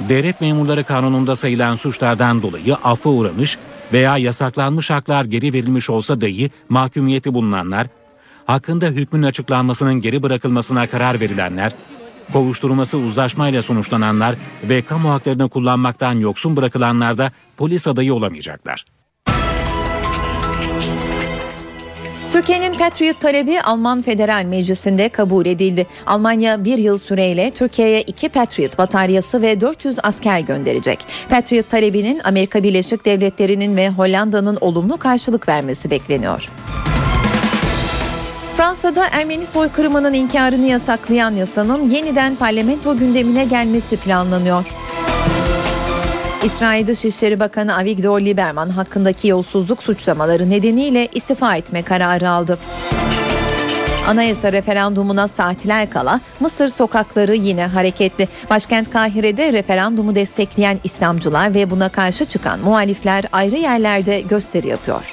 Devlet memurları kanununda sayılan suçlardan dolayı affa uğramış veya yasaklanmış haklar geri verilmiş olsa dahi mahkumiyeti bulunanlar, hakkında hükmün açıklanmasının geri bırakılmasına karar verilenler, kovuşturması uzlaşmayla sonuçlananlar ve kamu haklarını kullanmaktan yoksun bırakılanlar da polis adayı olamayacaklar. Türkiye'nin Patriot talebi Alman Federal Meclisi'nde kabul edildi. Almanya bir yıl süreyle Türkiye'ye iki Patriot bataryası ve 400 asker gönderecek. Patriot talebinin Amerika Birleşik Devletleri'nin ve Hollanda'nın olumlu karşılık vermesi bekleniyor. Fransa'da Ermeni soykırımının inkarını yasaklayan yasanın yeniden parlamento gündemine gelmesi planlanıyor. İsrail Dışişleri Bakanı Avigdor Lieberman hakkındaki yolsuzluk suçlamaları nedeniyle istifa etme kararı aldı. Anayasa referandumuna saatler kala Mısır sokakları yine hareketli. Başkent Kahire'de referandumu destekleyen İslamcılar ve buna karşı çıkan muhalifler ayrı yerlerde gösteri yapıyor.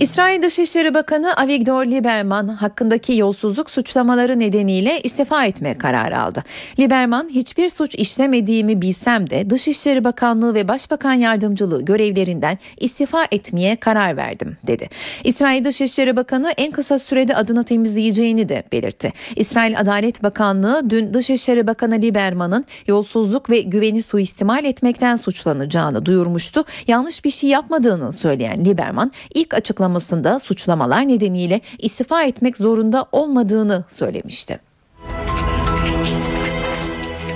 İsrail Dışişleri Bakanı Avigdor Lieberman hakkındaki yolsuzluk suçlamaları nedeniyle istifa etme kararı aldı. Lieberman hiçbir suç işlemediğimi bilsem de Dışişleri Bakanlığı ve Başbakan Yardımcılığı görevlerinden istifa etmeye karar verdim dedi. İsrail Dışişleri Bakanı en kısa sürede adını temizleyeceğini de belirtti. İsrail Adalet Bakanlığı dün Dışişleri Bakanı Lieberman'ın yolsuzluk ve güveni suistimal etmekten suçlanacağını duyurmuştu. Yanlış bir şey yapmadığını söyleyen Lieberman ilk açıklamasında suçlamalar nedeniyle istifa etmek zorunda olmadığını söylemişti.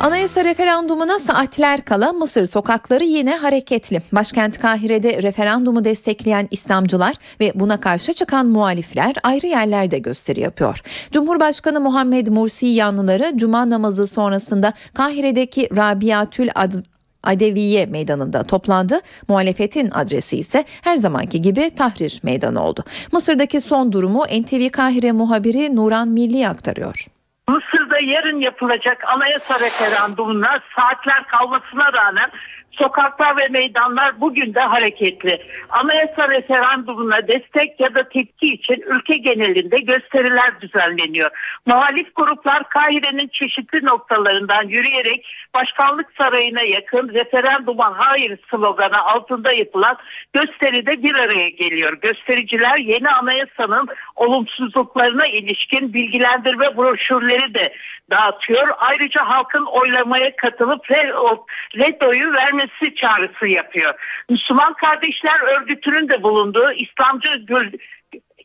Anayasa referandumuna saatler kala Mısır sokakları yine hareketli. Başkent Kahire'de referandumu destekleyen İslamcılar ve buna karşı çıkan muhalifler ayrı yerlerde gösteri yapıyor. Cumhurbaşkanı Muhammed Mursi yanlıları cuma namazı sonrasında Kahire'deki Rabiatül Ad Adeviye meydanında toplandı. Muhalefetin adresi ise her zamanki gibi Tahrir Meydanı oldu. Mısır'daki son durumu NTV Kahire muhabiri Nuran Milli aktarıyor. Mısır'da yarın yapılacak anayasa referandumuna saatler kalmasına rağmen sokaklar ve meydanlar bugün de hareketli. Anayasa referandumuna destek ya da tepki için ülke genelinde gösteriler düzenleniyor. Muhalif gruplar Kahire'nin çeşitli noktalarından yürüyerek Başkanlık Sarayı'na yakın referanduma hayır sloganı altında yapılan gösteride bir araya geliyor. Göstericiler yeni anayasanın olumsuzluklarına ilişkin bilgilendirme broşürleri de dağıtıyor. Ayrıca halkın oylamaya katılıp red oyu vermesi çağrısı yapıyor. Müslüman Kardeşler Örgütü'nün de bulunduğu İslamcı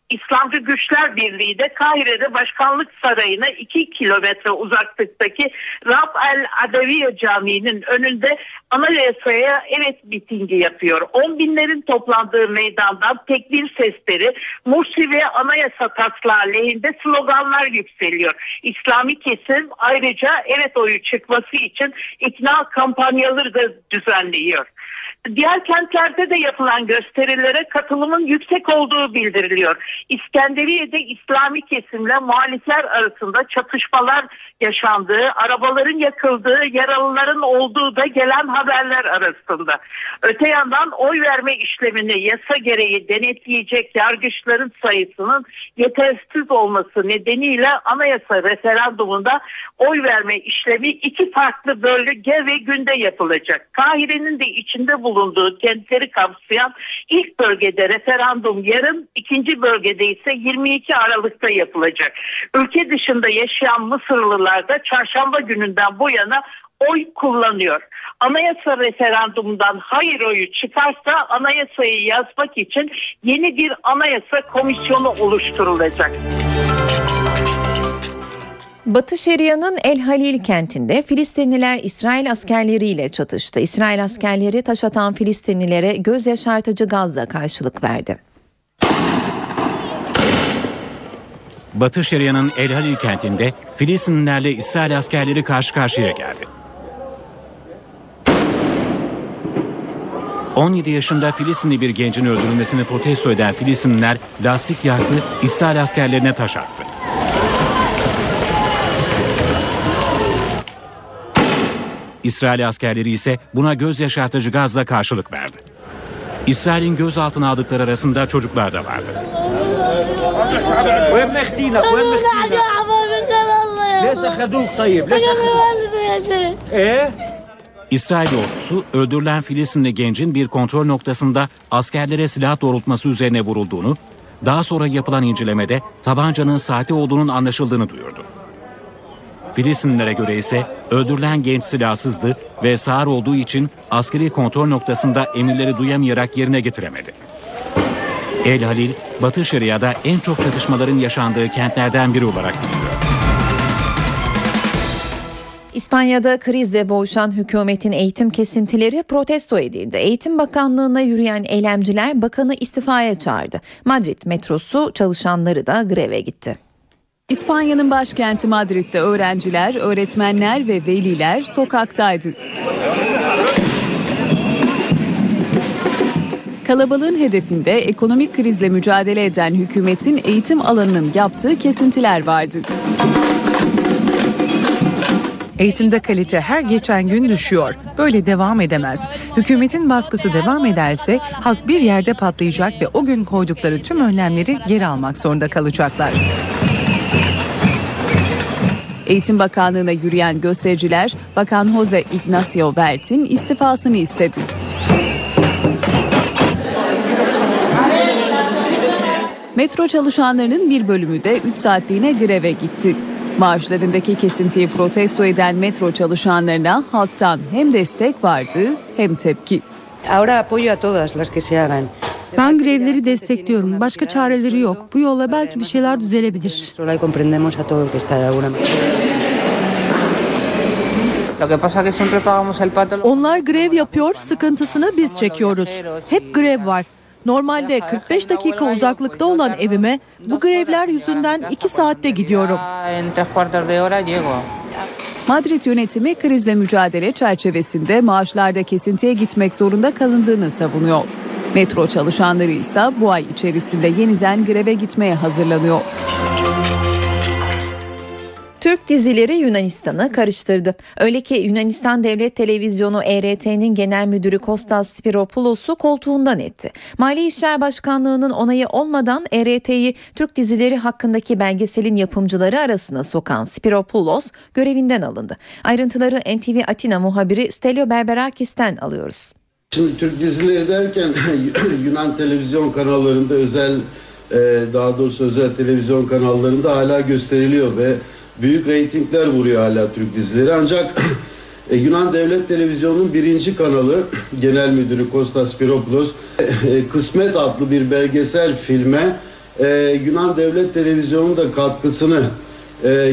İslamcı Güçler Birliği de Kahire'de Başkanlık Sarayı'na 2 kilometre uzaklıktaki Rab el Adeviye Camii'nin önünde anayasaya evet mitingi yapıyor. On binlerin toplandığı meydandan tekbir sesleri, Mursi ve anayasa taslağı lehinde sloganlar yükseliyor. İslami kesim ayrıca evet oyu çıkması için ikna kampanyaları da düzenliyor. Diğer kentlerde de yapılan gösterilere katılımın yüksek olduğu bildiriliyor. İskenderiye'de İslami kesimle muhalifler arasında çatışmalar yaşandığı, arabaların yakıldığı, yaralıların olduğu da gelen haberler arasında. Öte yandan oy verme işlemini yasa gereği denetleyecek yargıçların sayısının yetersiz olması nedeniyle anayasa referandumunda oy verme işlemi iki farklı bölge ve günde yapılacak. Kahire'nin de içinde bulunduğu kentleri kapsayan ilk bölgede referandum yarın, ikinci bölgede ise 22 Aralık'ta yapılacak. Ülke dışında yaşayan Mısırlılar da çarşamba gününden bu yana oy kullanıyor. Anayasa referandumundan hayır oyu çıkarsa anayasayı yazmak için yeni bir anayasa komisyonu oluşturulacak. Batı Şeria'nın El Halil kentinde Filistinliler İsrail askerleriyle çatıştı. İsrail askerleri taş atan Filistinlilere göz yaşartıcı gazla karşılık verdi. Batı Şeria'nın El Halil kentinde Filistinlilerle İsrail askerleri karşı karşıya geldi. 17 yaşında Filistinli bir gencin öldürülmesini protesto eden Filistinliler lastik yaktı, İsrail askerlerine taş attı. İsrail askerleri ise buna göz yaşartıcı gazla karşılık verdi. İsrail'in gözaltına aldıkları arasında çocuklar da vardı. İsrail ordusu öldürülen Filistinli gencin bir kontrol noktasında askerlere silah doğrultması üzerine vurulduğunu, daha sonra yapılan incelemede tabancanın sahte olduğunun anlaşıldığını duyurdu. Filistinlilere göre ise öldürülen genç silahsızdı ve sağır olduğu için askeri kontrol noktasında emirleri duyamayarak yerine getiremedi. El Halil, Batı Şeria'da en çok çatışmaların yaşandığı kentlerden biri olarak biliniyor. İspanya'da krizle boğuşan hükümetin eğitim kesintileri protesto edildi. Eğitim Bakanlığı'na yürüyen eylemciler bakanı istifaya çağırdı. Madrid metrosu çalışanları da greve gitti. İspanya'nın başkenti Madrid'de öğrenciler, öğretmenler ve veliler sokaktaydı. Kalabalığın hedefinde ekonomik krizle mücadele eden hükümetin eğitim alanının yaptığı kesintiler vardı. Eğitimde kalite her geçen gün düşüyor. Böyle devam edemez. Hükümetin baskısı devam ederse halk bir yerde patlayacak ve o gün koydukları tüm önlemleri geri almak zorunda kalacaklar. Eğitim Bakanlığı'na yürüyen göstericiler Bakan Jose Ignacio Bert'in istifasını istedi. Metro çalışanlarının bir bölümü de 3 saatliğine greve gitti. Maaşlarındaki kesintiyi protesto eden metro çalışanlarına halktan hem destek vardı hem tepki. Ahora apoyo a todas las que se hagan. Ben grevleri destekliyorum. Başka çareleri yok. Bu yolla belki bir şeyler düzelebilir. Onlar grev yapıyor, sıkıntısını biz çekiyoruz. Hep grev var. Normalde 45 dakika uzaklıkta olan evime bu grevler yüzünden 2 saatte gidiyorum. Madrid yönetimi krizle mücadele çerçevesinde maaşlarda kesintiye gitmek zorunda kalındığını savunuyor. Metro çalışanları ise bu ay içerisinde yeniden greve gitmeye hazırlanıyor. Türk dizileri Yunanistan'ı karıştırdı. Öyle ki Yunanistan Devlet Televizyonu ERT'nin genel müdürü Kostas Spiropoulos'u koltuğundan etti. Mali İşler Başkanlığı'nın onayı olmadan ERT'yi Türk dizileri hakkındaki belgeselin yapımcıları arasına sokan Spiropoulos görevinden alındı. Ayrıntıları NTV Atina muhabiri Stelio Berberakis'ten alıyoruz. Şimdi Türk dizileri derken Yunan televizyon kanallarında özel e, daha doğrusu özel televizyon kanallarında hala gösteriliyor ve büyük reytingler vuruyor hala Türk dizileri. Ancak e, Yunan Devlet Televizyonu'nun birinci kanalı Genel Müdürü Kostas Spiropoulos e, Kısmet adlı bir belgesel filme Yunan Devlet Televizyonu'nun da katkısını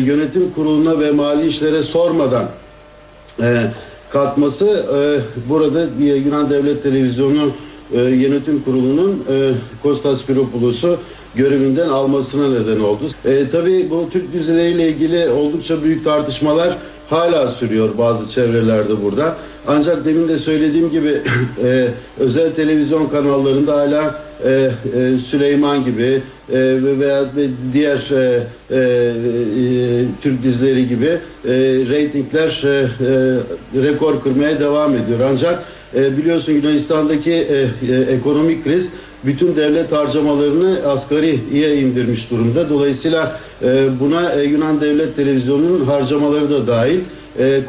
yönetim kuruluna ve mali işlere sormadan e, katması e, burada Yunan Devlet Televizyonu e, yönetim kurulunun e, Kostas Spiropoulos'u görevinden almasına neden oldu. E, tabii bu Türk dizileriyle ilgili oldukça büyük tartışmalar hala sürüyor bazı çevrelerde burada. Ancak demin de söylediğim gibi e, özel televizyon kanallarında hala e, e, Süleyman gibi e, veya diğer Türk dizileri gibi e, reytingler rekor kırmaya devam ediyor. Ancak biliyorsun Yunanistan'daki ekonomik kriz bütün devlet harcamalarını asgariye indirmiş durumda. Dolayısıyla buna Yunan Devlet Televizyonu'nun harcamaları da dahil.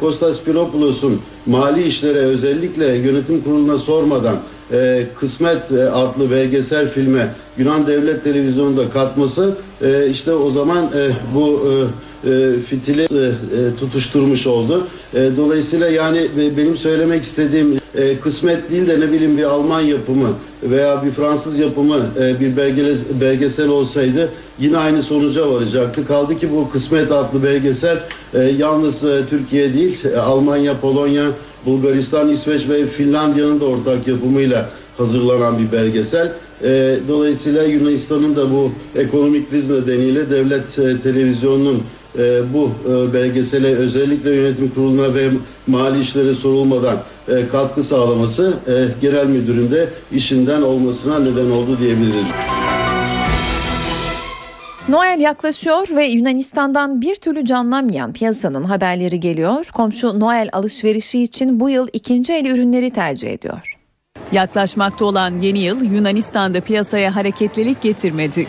Kostas Piropoulos'un mali işlere özellikle yönetim kuruluna sormadan e, Kısmet e, adlı belgesel filme Yunan Devlet Televizyonu'nda katması e, işte o zaman e, bu e, e, fitili e, e, tutuşturmuş oldu. E, dolayısıyla yani e, benim söylemek istediğim e, kısmet değil de ne bileyim bir Alman yapımı veya bir Fransız yapımı e, bir belgesel, belgesel olsaydı yine aynı sonuca varacaktı. Kaldı ki bu Kısmet adlı belgesel e, yalnız e, Türkiye değil e, Almanya, Polonya, Bulgaristan, İsveç ve Finlandiya'nın da ortak yapımıyla hazırlanan bir belgesel. E, dolayısıyla Yunanistan'ın da bu ekonomik kriz nedeniyle devlet e, televizyonunun e, bu e, belgesele özellikle yönetim kuruluna ve mali işlere sorulmadan katkı sağlaması genel müdürün de işinden olmasına neden oldu diyebiliriz. Noel yaklaşıyor ve Yunanistan'dan bir türlü canlanmayan piyasanın haberleri geliyor. Komşu Noel alışverişi için bu yıl ikinci el ürünleri tercih ediyor. Yaklaşmakta olan yeni yıl Yunanistan'da piyasaya hareketlilik getirmedi.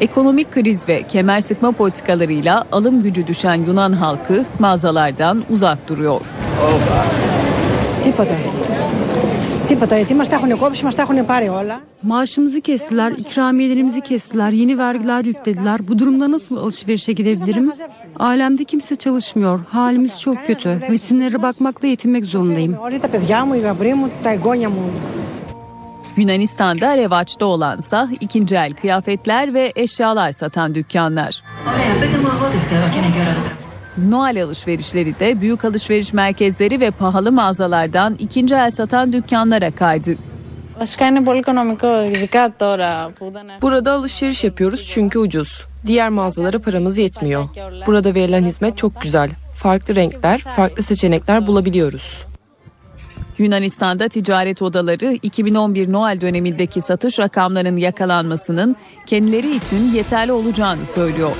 Ekonomik kriz ve kemer sıkma politikalarıyla alım gücü düşen Yunan halkı mağazalardan uzak duruyor. Oh Τίποτα, γιατί μας τα έχουν κόψει, μας τα έχουν πάρει όλα. Maaşımızı kestiler, ikramiyelerimizi kestiler, yeni vergiler yüklediler. Bu durumda nasıl alışverişe gidebilirim? Alemde kimse çalışmıyor. Halimiz çok kötü. Vitrinlere bakmakla yetinmek zorundayım. Όλοι τα παιδιά μου, οι γαμπροί μου, τα εγγόνια μου. Yunanistan'da revaçta olansa ikinci el kıyafetler ve eşyalar satan dükkanlar. Noel alışverişleri de büyük alışveriş merkezleri ve pahalı mağazalardan ikinci el satan dükkanlara kaydı. Burada alışveriş yapıyoruz çünkü ucuz. Diğer mağazalara paramız yetmiyor. Burada verilen hizmet çok güzel. Farklı renkler, farklı seçenekler bulabiliyoruz. Yunanistan'da ticaret odaları 2011 Noel dönemindeki satış rakamlarının yakalanmasının kendileri için yeterli olacağını söylüyor.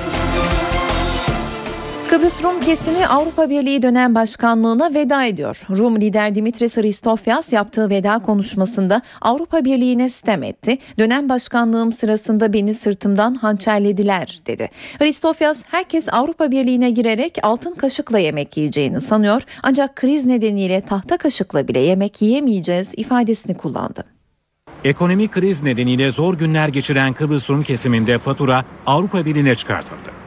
Kıbrıs Rum kesimi Avrupa Birliği dönem başkanlığına veda ediyor. Rum lider Dimitris Christofias yaptığı veda konuşmasında Avrupa Birliği'ne sitem etti. Dönem başkanlığım sırasında beni sırtımdan hançerlediler dedi. Christofias herkes Avrupa Birliği'ne girerek altın kaşıkla yemek yiyeceğini sanıyor. Ancak kriz nedeniyle tahta kaşıkla bile yemek yiyemeyeceğiz ifadesini kullandı. Ekonomik kriz nedeniyle zor günler geçiren Kıbrıs Rum kesiminde fatura Avrupa Birliği'ne çıkartıldı.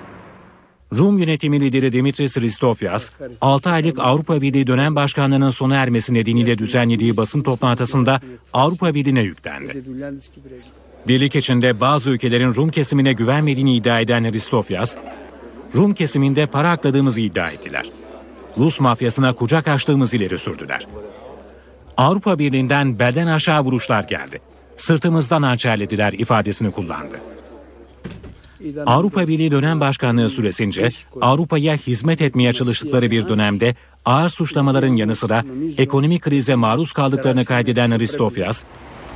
Rum yönetimi lideri Dimitris Christofias, 6 aylık Avrupa Birliği dönem başkanlığının sona ermesi nedeniyle düzenlediği basın toplantısında Avrupa Birliği'ne yüklendi. Birlik içinde bazı ülkelerin Rum kesimine güvenmediğini iddia eden Christofias, Rum kesiminde para akladığımızı iddia ettiler. Rus mafyasına kucak açtığımızı ileri sürdüler. Avrupa Birliği'nden belden aşağı vuruşlar geldi. Sırtımızdan hançerlediler ifadesini kullandı. Avrupa Birliği dönem başkanlığı süresince Avrupa'ya hizmet etmeye çalıştıkları bir dönemde ağır suçlamaların yanı sıra ekonomik krize maruz kaldıklarını kaydeden Aristofias,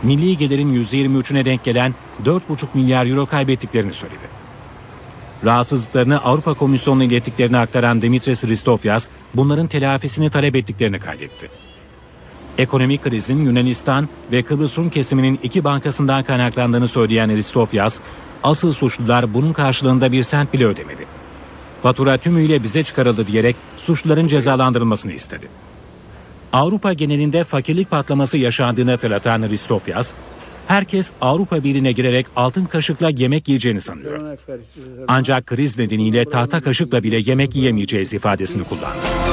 milli gelirin %23'üne denk gelen 4,5 milyar euro kaybettiklerini söyledi. Rahatsızlıklarını Avrupa Komisyonu'na ilettiklerini aktaran Dimitris Christofias, bunların telafisini talep ettiklerini kaydetti. Ekonomik krizin Yunanistan ve Kıbrıs Rum kesiminin iki bankasından kaynaklandığını söyleyen Aristofias, asıl suçlular bunun karşılığında bir sent bile ödemedi. Fatura tümüyle bize çıkarıldı diyerek suçluların cezalandırılmasını istedi. Avrupa genelinde fakirlik patlaması yaşandığını hatırlatan Aristofias, herkes Avrupa Birliği'ne girerek altın kaşıkla yemek yiyeceğini sanıyor. Ancak kriz nedeniyle tahta kaşıkla bile yemek yiyemeyeceğiz ifadesini kullandı.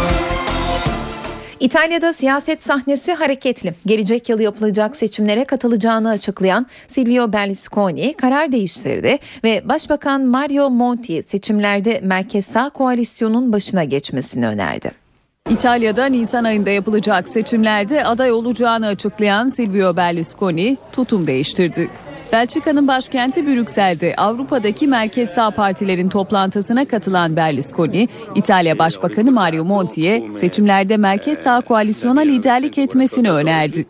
İtalya'da siyaset sahnesi hareketli. Gelecek yıl yapılacak seçimlere katılacağını açıklayan Silvio Berlusconi karar değiştirdi ve Başbakan Mario Monti seçimlerde merkez sağ koalisyonun başına geçmesini önerdi. İtalya'da Nisan ayında yapılacak seçimlerde aday olacağını açıklayan Silvio Berlusconi tutum değiştirdi. Belçika'nın başkenti Brüksel'de Avrupa'daki merkez sağ partilerin toplantısına katılan Berlusconi, İtalya Başbakanı Mario Monti'ye seçimlerde merkez sağ koalisyona liderlik etmesini önerdi.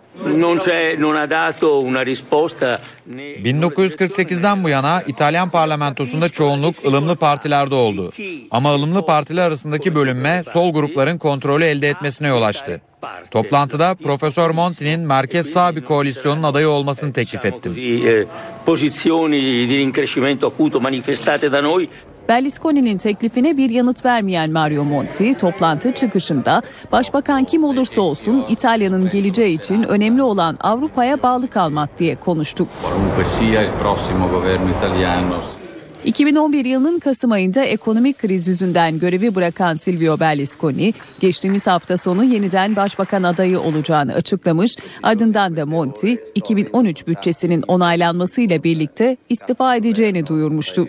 1948'den bu yana İtalyan parlamentosunda çoğunluk ılımlı partilerde oldu. Ama ılımlı partiler arasındaki bölünme sol grupların kontrolü elde etmesine yol açtı. Toplantıda Profesör Monti'nin merkez sağ bir koalisyonun adayı olmasını teklif ettim. Berlusconi'nin teklifine bir yanıt vermeyen Mario Monti toplantı çıkışında başbakan kim olursa olsun İtalya'nın geleceği için önemli olan Avrupa'ya bağlı kalmak diye konuştu. 2011 yılının Kasım ayında ekonomik kriz yüzünden görevi bırakan Silvio Berlusconi, geçtiğimiz hafta sonu yeniden başbakan adayı olacağını açıklamış. Ardından da Monti, 2013 bütçesinin onaylanmasıyla birlikte istifa edeceğini duyurmuştu.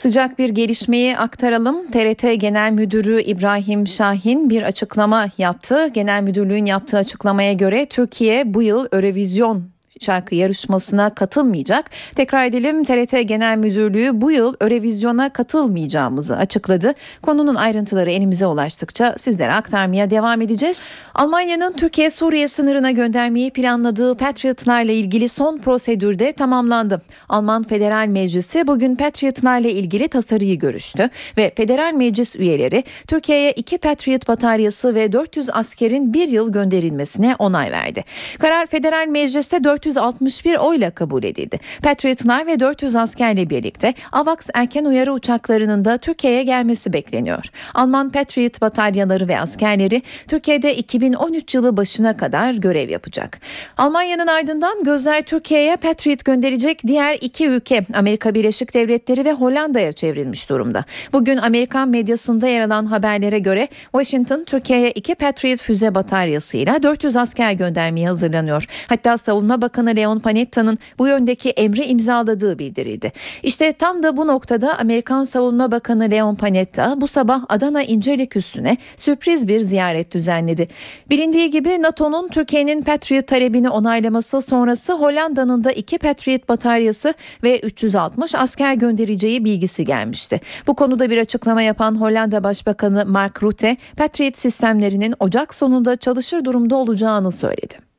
Sıcak bir gelişmeyi aktaralım. TRT Genel Müdürü İbrahim Şahin bir açıklama yaptı. Genel Müdürlüğün yaptığı açıklamaya göre Türkiye bu yıl Eurovision şarkı yarışmasına katılmayacak. Tekrar edelim TRT Genel Müdürlüğü bu yıl Eurovizyon'a katılmayacağımızı açıkladı. Konunun ayrıntıları elimize ulaştıkça sizlere aktarmaya devam edeceğiz. Almanya'nın Türkiye-Suriye sınırına göndermeyi planladığı Patriotlarla ilgili son prosedürde tamamlandı. Alman Federal Meclisi bugün Patriotlarla ilgili tasarıyı görüştü ve Federal Meclis üyeleri Türkiye'ye iki Patriot bataryası ve 400 askerin bir yıl gönderilmesine onay verdi. Karar Federal Meclis'te 400 461 oyla kabul edildi. Patriotlar ve 400 askerle birlikte AVAX erken uyarı uçaklarının da Türkiye'ye gelmesi bekleniyor. Alman Patriot bataryaları ve askerleri Türkiye'de 2013 yılı başına kadar görev yapacak. Almanya'nın ardından gözler Türkiye'ye Patriot gönderecek diğer iki ülke Amerika Birleşik Devletleri ve Hollanda'ya çevrilmiş durumda. Bugün Amerikan medyasında yer alan haberlere göre Washington Türkiye'ye iki Patriot füze bataryasıyla 400 asker göndermeye hazırlanıyor. Hatta Savunma Bakanı Başbakanı Leon Panetta'nın bu yöndeki emri imzaladığı bildirildi. İşte tam da bu noktada Amerikan Savunma Bakanı Leon Panetta bu sabah Adana İncelik üstüne sürpriz bir ziyaret düzenledi. Bilindiği gibi NATO'nun Türkiye'nin Patriot talebini onaylaması sonrası Hollanda'nın da iki Patriot bataryası ve 360 asker göndereceği bilgisi gelmişti. Bu konuda bir açıklama yapan Hollanda Başbakanı Mark Rutte, Patriot sistemlerinin Ocak sonunda çalışır durumda olacağını söyledi.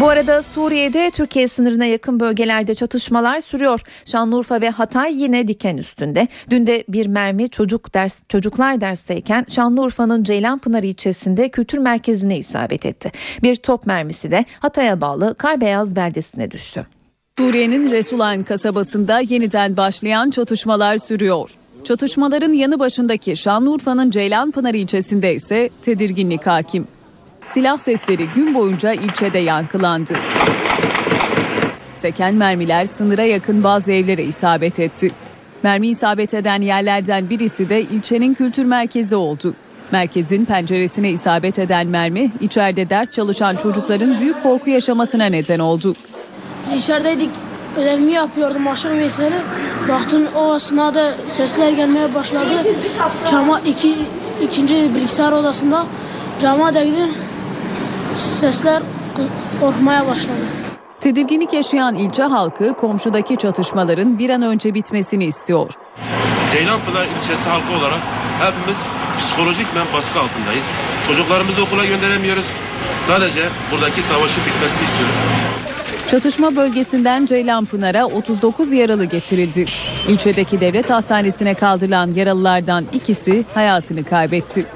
Bu arada Suriye'de Türkiye sınırına yakın bölgelerde çatışmalar sürüyor. Şanlıurfa ve Hatay yine diken üstünde. Dün de bir mermi çocuk ders çocuklar dersteyken Şanlıurfa'nın Ceylanpınar ilçesinde kültür merkezine isabet etti. Bir top mermisi de Hatay'a bağlı Karbeyaz beldesine düştü. Suriye'nin Resulan kasabasında yeniden başlayan çatışmalar sürüyor. Çatışmaların yanı başındaki Şanlıurfa'nın Ceylanpınar ilçesinde ise tedirginlik hakim. Silah sesleri gün boyunca ilçede yankılandı. Seken mermiler sınıra yakın bazı evlere isabet etti. Mermi isabet eden yerlerden birisi de ilçenin kültür merkezi oldu. Merkezin penceresine isabet eden mermi içeride ders çalışan çocukların büyük korku yaşamasına neden oldu. Biz içerideydik ödevimi yapıyordum aşırı vesaire. Baktım o esnada sesler gelmeye başladı. Cama iki, ikinci bilgisayar odasında cama değdi sesler korkmaya başladı. Tedirginlik yaşayan ilçe halkı komşudaki çatışmaların bir an önce bitmesini istiyor. Ceylanpınar ilçesi halkı olarak hepimiz psikolojik ve baskı altındayız. Çocuklarımızı okula gönderemiyoruz. Sadece buradaki savaşın bitmesini istiyoruz. Çatışma bölgesinden Ceylanpınar'a 39 yaralı getirildi. İlçedeki devlet hastanesine kaldırılan yaralılardan ikisi hayatını kaybetti.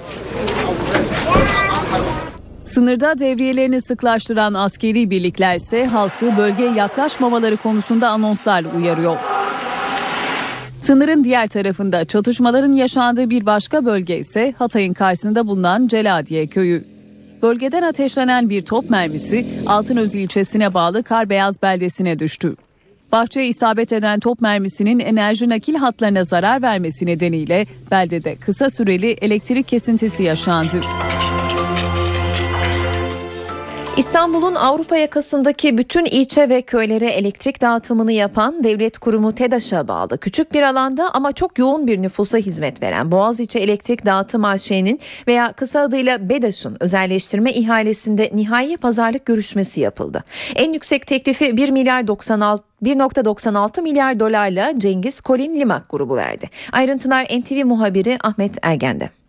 Sınırda devriyelerini sıklaştıran askeri birlikler ise halkı bölgeye yaklaşmamaları konusunda anonslarla uyarıyor. Sınırın diğer tarafında çatışmaların yaşandığı bir başka bölge ise Hatay'ın karşısında bulunan Celadiye köyü. Bölgeden ateşlenen bir top mermisi Altınöz ilçesine bağlı Karbeyaz beldesine düştü. Bahçeye isabet eden top mermisinin enerji nakil hatlarına zarar vermesi nedeniyle beldede kısa süreli elektrik kesintisi yaşandı. İstanbul'un Avrupa yakasındaki bütün ilçe ve köylere elektrik dağıtımını yapan devlet kurumu TEDAŞ'a bağlı küçük bir alanda ama çok yoğun bir nüfusa hizmet veren Boğaziçi Elektrik Dağıtım AŞ'nin veya kısa adıyla BEDAŞ'ın özelleştirme ihalesinde nihai pazarlık görüşmesi yapıldı. En yüksek teklifi 1 milyar 96 1.96 milyar dolarla Cengiz Kolin Limak grubu verdi. Ayrıntılar NTV muhabiri Ahmet Ergen'de.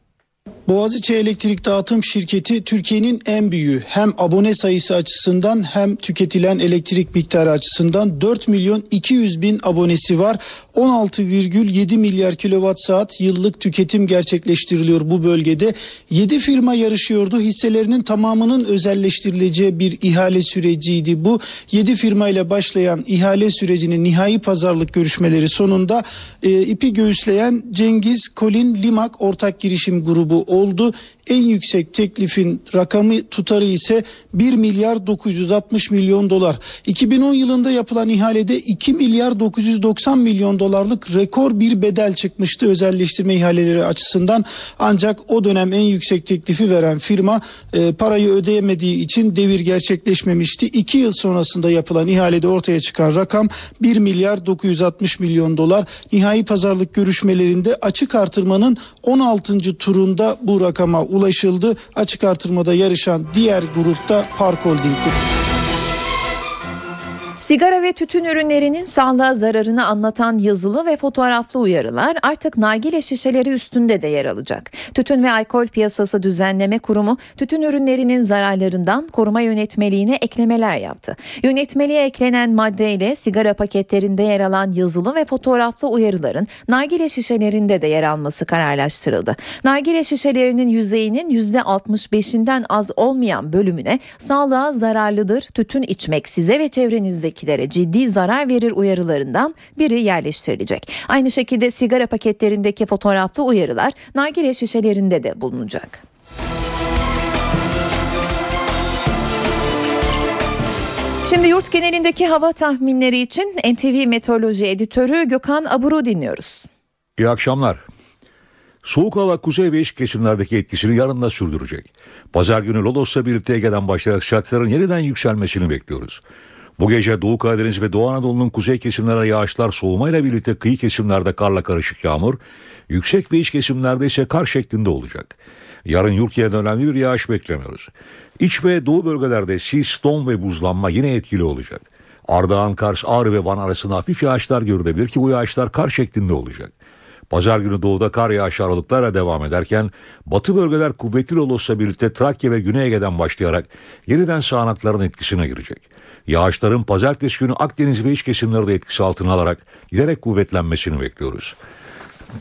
Boğaziçi Elektrik Dağıtım Şirketi Türkiye'nin en büyüğü. Hem abone sayısı açısından hem tüketilen elektrik miktarı açısından 4 milyon 200 bin abonesi var. 16,7 milyar kilowatt saat yıllık tüketim gerçekleştiriliyor bu bölgede. 7 firma yarışıyordu. Hisselerinin tamamının özelleştirileceği bir ihale süreciydi bu. 7 firma ile başlayan ihale sürecinin nihai pazarlık görüşmeleri sonunda e, ipi göğüsleyen Cengiz Kolin Limak ortak girişim grubu oldu. En yüksek teklifin rakamı tutarı ise 1 milyar 960 milyon dolar. 2010 yılında yapılan ihalede 2 milyar 990 milyon dolarlık rekor bir bedel çıkmıştı özelleştirme ihaleleri açısından. Ancak o dönem en yüksek teklifi veren firma e, parayı ödeyemediği için devir gerçekleşmemişti. 2 yıl sonrasında yapılan ihalede ortaya çıkan rakam 1 milyar 960 milyon dolar. Nihai pazarlık görüşmelerinde açık artırmanın 16. turunda bu rakama ulaşıldı. Açık artırmada yarışan diğer grupta Park Holding'ti. Sigara ve tütün ürünlerinin sağlığa zararını anlatan yazılı ve fotoğraflı uyarılar artık nargile şişeleri üstünde de yer alacak. Tütün ve Alkol Piyasası Düzenleme Kurumu tütün ürünlerinin zararlarından koruma yönetmeliğine eklemeler yaptı. Yönetmeliğe eklenen maddeyle sigara paketlerinde yer alan yazılı ve fotoğraflı uyarıların nargile şişelerinde de yer alması kararlaştırıldı. Nargile şişelerinin yüzeyinin %65'inden az olmayan bölümüne sağlığa zararlıdır, tütün içmek size ve çevrenizdeki içindekilere ciddi zarar verir uyarılarından biri yerleştirilecek. Aynı şekilde sigara paketlerindeki fotoğraflı uyarılar nargile şişelerinde de bulunacak. Şimdi yurt genelindeki hava tahminleri için NTV Meteoroloji Editörü Gökhan Abur'u dinliyoruz. İyi akşamlar. Soğuk hava kuzey ve iç kesimlerdeki etkisini yarın da sürdürecek. Pazar günü Lodos'la birlikte Ege'den başlayarak sıcaklıkların yeniden yükselmesini bekliyoruz. Bu gece Doğu Karadeniz ve Doğu Anadolu'nun kuzey kesimlerine yağışlar soğumayla birlikte kıyı kesimlerde karla karışık yağmur, yüksek ve iç kesimlerde ise kar şeklinde olacak. Yarın yerine önemli bir yağış beklemiyoruz. İç ve doğu bölgelerde sis, don ve buzlanma yine etkili olacak. Ardahan, Kars, Ağrı ve Van arasında hafif yağışlar görülebilir ki bu yağışlar kar şeklinde olacak. Pazar günü doğuda kar yağışı aralıklarla devam ederken batı bölgeler kuvvetli olursa birlikte Trakya ve Güney Ege'den başlayarak yeniden sağanakların etkisine girecek. Yağışların pazartesi günü Akdeniz ve iç kesimleri de etkisi altına alarak giderek kuvvetlenmesini bekliyoruz.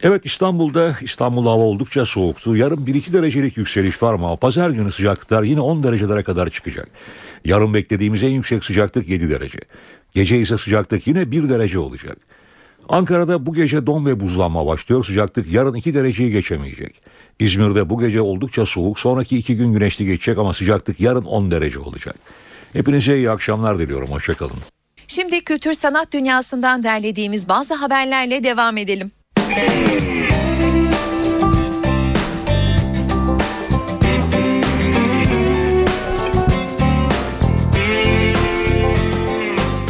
Evet İstanbul'da İstanbul hava oldukça soğuktu. Yarın 1-2 derecelik yükseliş var ama pazar günü sıcaklıklar yine 10 derecelere kadar çıkacak. Yarın beklediğimiz en yüksek sıcaklık 7 derece. Gece ise sıcaklık yine 1 derece olacak. Ankara'da bu gece don ve buzlanma başlıyor. Sıcaklık yarın 2 dereceyi geçemeyecek. İzmir'de bu gece oldukça soğuk. Sonraki 2 gün güneşli geçecek ama sıcaklık yarın 10 derece olacak. Hepinize iyi akşamlar diliyorum. Hoşçakalın. Şimdi kültür sanat dünyasından derlediğimiz bazı haberlerle devam edelim.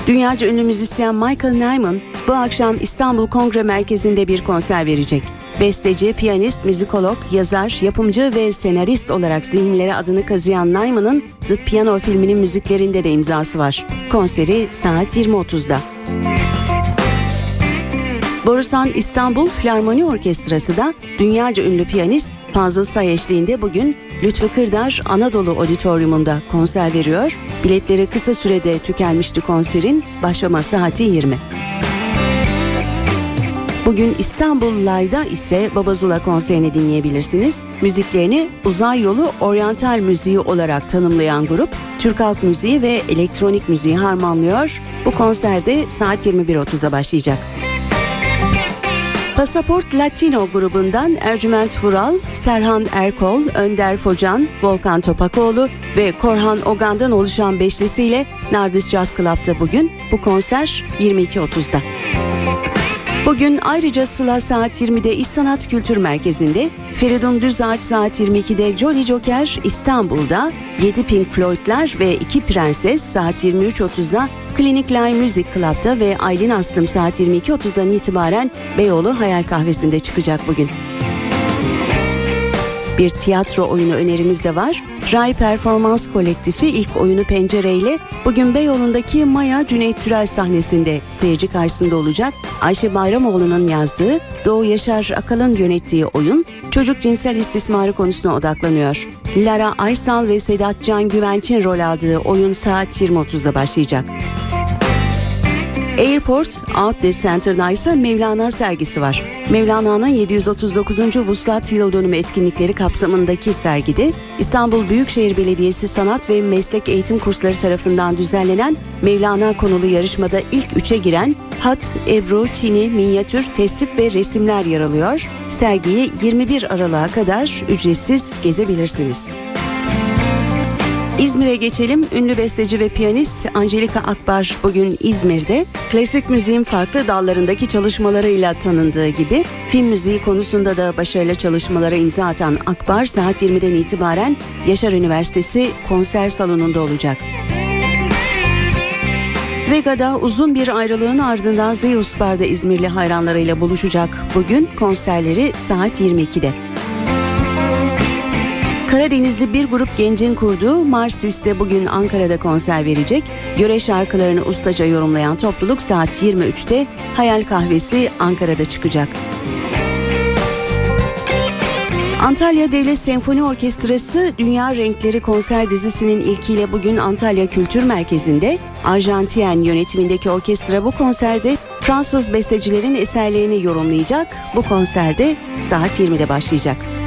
Dünyaca ünlü müzisyen Michael Nyman bu akşam İstanbul Kongre Merkezi'nde bir konser verecek. Besteci, piyanist, müzikolog, yazar, yapımcı ve senarist olarak zihinlere adını kazıyan Nyman'ın The Piano filminin müziklerinde de imzası var. Konseri saat 20.30'da. Borusan İstanbul Filarmoni Orkestrası da dünyaca ünlü piyanist Fazıl Say eşliğinde bugün Lütfü Kırdar Anadolu Auditorium'unda konser veriyor. Biletleri kısa sürede tükenmişti konserin. Başlama saati 20. Bugün İstanbul Live'da ise Babazula konserini dinleyebilirsiniz. Müziklerini uzay yolu oryantal müziği olarak tanımlayan grup, Türk halk müziği ve elektronik müziği harmanlıyor. Bu konserde saat 21.30'da başlayacak. Pasaport Latino grubundan Ercüment Vural, Serhan Erkol, Önder Focan, Volkan Topakoğlu ve Korhan Ogan'dan oluşan beşlisiyle Nardis Jazz Club'da bugün bu konser 22.30'da. Bugün ayrıca Sıla saat 20'de İş Sanat Kültür Merkezi'nde, Feridun Düzağaç saat 22'de Jolly Joker İstanbul'da, 7 Pink Floyd'lar ve 2 Prenses saat 23.30'da Clinic Line Music Club'da ve Aylin Aslım saat 22.30'dan itibaren Beyoğlu Hayal Kahvesi'nde çıkacak bugün. Bir tiyatro oyunu önerimiz de var. Ray Performans Kolektifi ilk oyunu pencereyle bugün Beyoğlu'ndaki Maya Cüneyt Türel sahnesinde seyirci karşısında olacak. Ayşe Bayramoğlu'nun yazdığı, Doğu Yaşar Akal'ın yönettiği oyun çocuk cinsel istismarı konusuna odaklanıyor. Lara Aysal ve Sedat Can Güvenç'in rol aldığı oyun saat 20.30'da başlayacak. Airport Outlet Center'da ise Mevlana sergisi var. Mevlana'nın 739. Vuslat Yıl Dönümü etkinlikleri kapsamındaki sergide İstanbul Büyükşehir Belediyesi Sanat ve Meslek Eğitim Kursları tarafından düzenlenen Mevlana konulu yarışmada ilk üçe giren hat, ebru, çini, minyatür, tesip ve resimler yer alıyor. Sergiyi 21 Aralık'a kadar ücretsiz gezebilirsiniz. İzmir'e geçelim. Ünlü besteci ve piyanist Angelika Akbar bugün İzmir'de. Klasik müziğin farklı dallarındaki çalışmalarıyla tanındığı gibi film müziği konusunda da başarılı çalışmalara imza atan Akbar saat 20'den itibaren Yaşar Üniversitesi konser salonunda olacak. Vega'da uzun bir ayrılığın ardından Zeus Bar'da İzmirli hayranlarıyla buluşacak. Bugün konserleri saat 22'de. Karadenizli bir grup gencin kurduğu Marsis'te bugün Ankara'da konser verecek. Yöre şarkılarını ustaca yorumlayan topluluk saat 23'te Hayal Kahvesi Ankara'da çıkacak. Antalya Devlet Senfoni Orkestrası Dünya Renkleri konser dizisinin ilkiyle bugün Antalya Kültür Merkezi'nde Arjantien yönetimindeki orkestra bu konserde Fransız bestecilerin eserlerini yorumlayacak. Bu konserde saat 20'de başlayacak.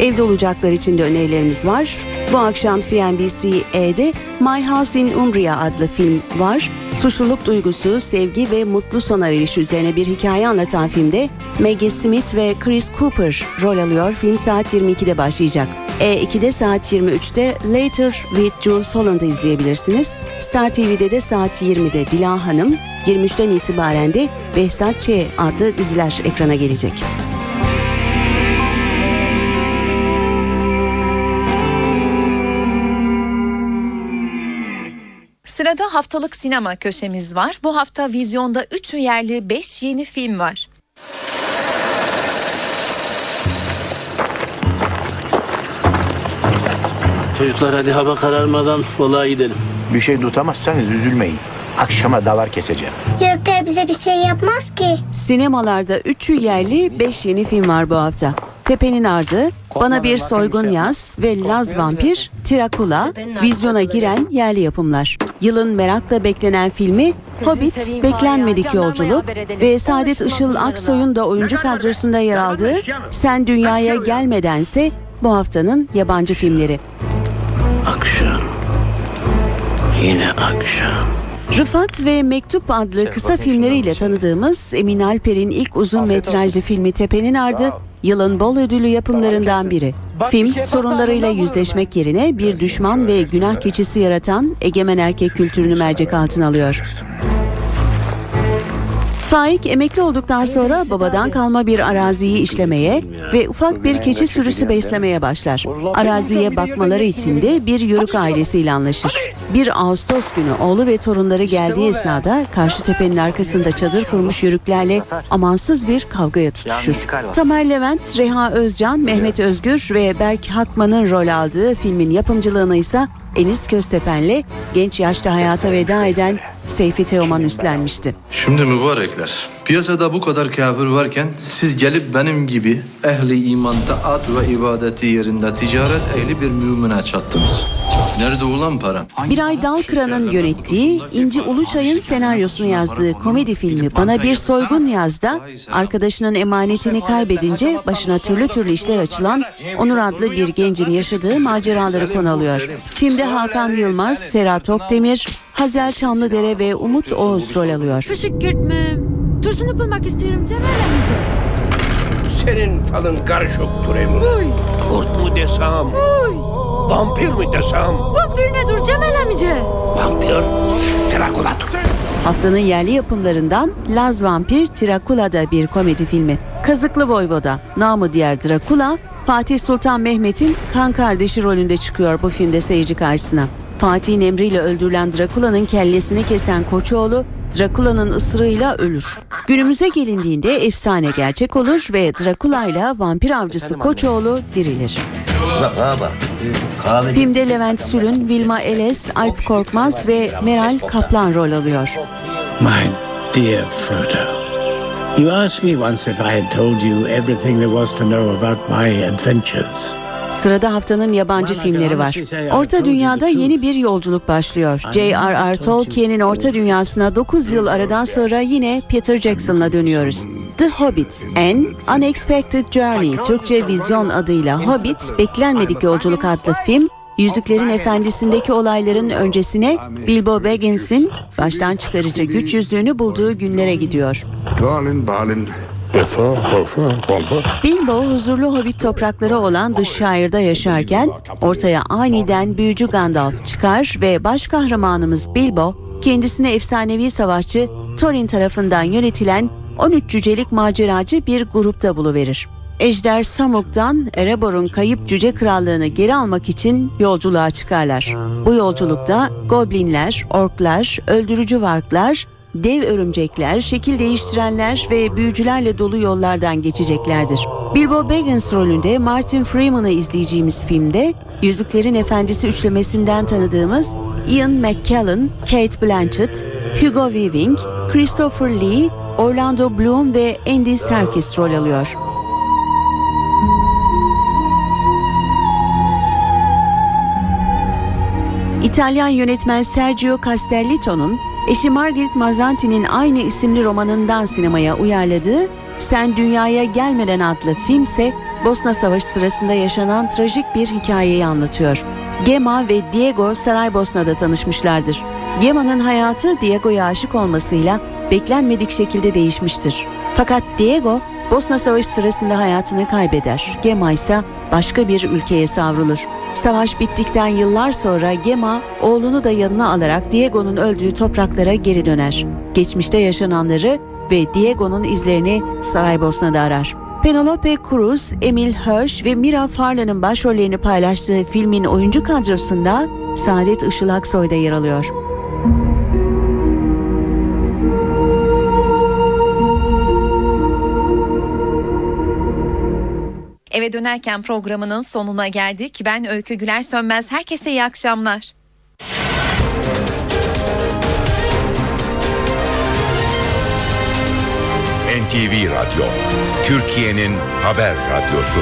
Evde olacaklar için de önerilerimiz var. Bu akşam CNBC'de My House in Umbria adlı film var. Suçluluk duygusu, sevgi ve mutlu son arayışı üzerine bir hikaye anlatan filmde Maggie Smith ve Chris Cooper rol alıyor. Film saat 22'de başlayacak. E2'de saat 23'te Later with Jules Holland'ı izleyebilirsiniz. Star TV'de de saat 20'de Dila Hanım, 23'ten itibaren de Behzat Ç. adlı diziler ekrana gelecek. Sırada haftalık sinema köşemiz var. Bu hafta vizyonda 3 yerli 5 yeni film var. Çocuklar hadi hava kararmadan balığa gidelim. Bir şey tutamazsanız üzülmeyin. Akşama davar keseceğim. Gökte bize bir şey yapmaz ki. Sinemalarda 3'ü yerli 5 yeni film var bu hafta. Tepenin Ardı, Bana Bir Soygun Yaz ve Laz Vampir, Tirakula, vizyona giren yerli yapımlar. Yılın merakla beklenen filmi Hobbit, Beklenmedik Yolculuk ve Saadet Işıl Aksoy'un da oyuncu kadrosunda yer aldığı Sen Dünyaya Gelmedense bu haftanın yabancı filmleri. Akşam. Yine akşam. Rıfat ve Mektup adlı kısa filmleriyle tanıdığımız Emin Alper'in ilk uzun metrajlı filmi Tepenin Ardı, yılın bol ödülü yapımlarından biri. Film, sorunlarıyla yüzleşmek yerine bir düşman ve günah keçisi yaratan egemen erkek kültürünü mercek altına alıyor. Faik emekli olduktan sonra babadan kalma bir araziyi işlemeye ve ufak bir keçi sürüsü beslemeye başlar. Araziye bakmaları için de bir yörük ailesiyle anlaşır. 1 Ağustos günü oğlu ve torunları geldiği esnada karşı tepenin arkasında çadır kurmuş yörüklerle amansız bir kavgaya tutuşur. Tamer Levent, Reha Özcan, Mehmet Özgür ve Berk Hakman'ın rol aldığı filmin yapımcılığını ise Enis Köztepen'le genç yaşta hayata veda eden Seyfi Teoman üstlenmişti. Şimdi mübarekler, piyasada bu kadar kafir varken siz gelip benim gibi ehli iman, taat ve ibadeti yerinde ticaret ehli bir mümine çattınız. Nerede ulan param? Biray Dalkıran'ın yönettiği, İnci Uluçay'ın senaryosunu yazdığı komedi filmi Bana Bir Soygun Yaz'da arkadaşının emanetini kaybedince başına türlü türlü işler açılan Onur adlı bir gencin yaşadığı maceraları konu alıyor. Filmde Hakan Yılmaz, Serhat Tokdemir, Hazel Çamlıdere ve Umut Oğuz rol alıyor. Fışıkkırtmam. Tursun yapılmak isterim Cemal amca. Senin falın karışıktır Emre. Kurt mu desem, Uy. Vampir mi desem? Vampir ne dur Cemal amca? Vampir, Drakuladır. Haftanın yerli yapımlarından Laz Vampir Trakula da bir komedi filmi. Kazıklı Voyvoda, namı diğer Drakula, Fatih Sultan Mehmet'in kan kardeşi rolünde çıkıyor bu filmde seyirci karşısına. Fatih'in emriyle öldürülen Drakula'nın kellesini kesen Koçoğlu, Drakula'nın ısırığıyla ölür. Günümüze gelindiğinde efsane gerçek olur ve Drakula ile vampir avcısı Koçoğlu dirilir. Filmde Levent Sülün, Vilma Eles, Alp Korkmaz ve Meral Kaplan rol alıyor. My dear Frodo, you asked me once if I had told you everything there was to know about my adventures. Sırada haftanın yabancı filmleri var. Orta Dünya'da yeni bir yolculuk başlıyor. J.R.R. Tolkien'in Orta Dünyası'na 9 yıl aradan sonra yine Peter Jackson'la dönüyoruz. The Hobbit and Unexpected Journey, Türkçe Vizyon adıyla Hobbit, Beklenmedik Yolculuk adlı film, Yüzüklerin Efendisi'ndeki olayların öncesine Bilbo Baggins'in baştan çıkarıcı güç yüzüğünü bulduğu günlere gidiyor. Balin, balin. Bilbo huzurlu hobbit toprakları olan The Shire'da yaşarken ortaya aniden büyücü Gandalf çıkar ve baş kahramanımız Bilbo kendisine efsanevi savaşçı Thorin tarafından yönetilen 13 cücelik maceracı bir grupta buluverir. Ejder Samuk'tan Erebor'un kayıp cüce krallığını geri almak için yolculuğa çıkarlar. Bu yolculukta goblinler, orklar, öldürücü varklar, dev örümcekler, şekil değiştirenler ve büyücülerle dolu yollardan geçeceklerdir. Bilbo Baggins rolünde Martin Freeman'ı izleyeceğimiz filmde Yüzüklerin Efendisi üçlemesinden tanıdığımız Ian McKellen, Kate Blanchett, Hugo Weaving, Christopher Lee, Orlando Bloom ve Andy Serkis rol alıyor. İtalyan yönetmen Sergio Castellito'nun eşi Margaret Mazzanti'nin aynı isimli romanından sinemaya uyarladığı Sen Dünyaya Gelmeden adlı filmse Bosna Savaşı sırasında yaşanan trajik bir hikayeyi anlatıyor. Gema ve Diego Saraybosna'da tanışmışlardır. Gema'nın hayatı Diego'ya aşık olmasıyla beklenmedik şekilde değişmiştir. Fakat Diego Bosna Savaşı sırasında hayatını kaybeder. Gema ise başka bir ülkeye savrulur. Savaş bittikten yıllar sonra Gema oğlunu da yanına alarak Diego'nun öldüğü topraklara geri döner. Geçmişte yaşananları ve Diego'nun izlerini Saraybosna'da arar. Penelope Cruz, Emil Hirsch ve Mira Farley'nin başrollerini paylaştığı filmin oyuncu kadrosunda Saadet Işıl Aksoy da yer alıyor. Eve dönerken programının sonuna geldik. Ben Öykü Güler Sönmez. Herkese iyi akşamlar. NTV Radyo, Türkiye'nin haber radyosu.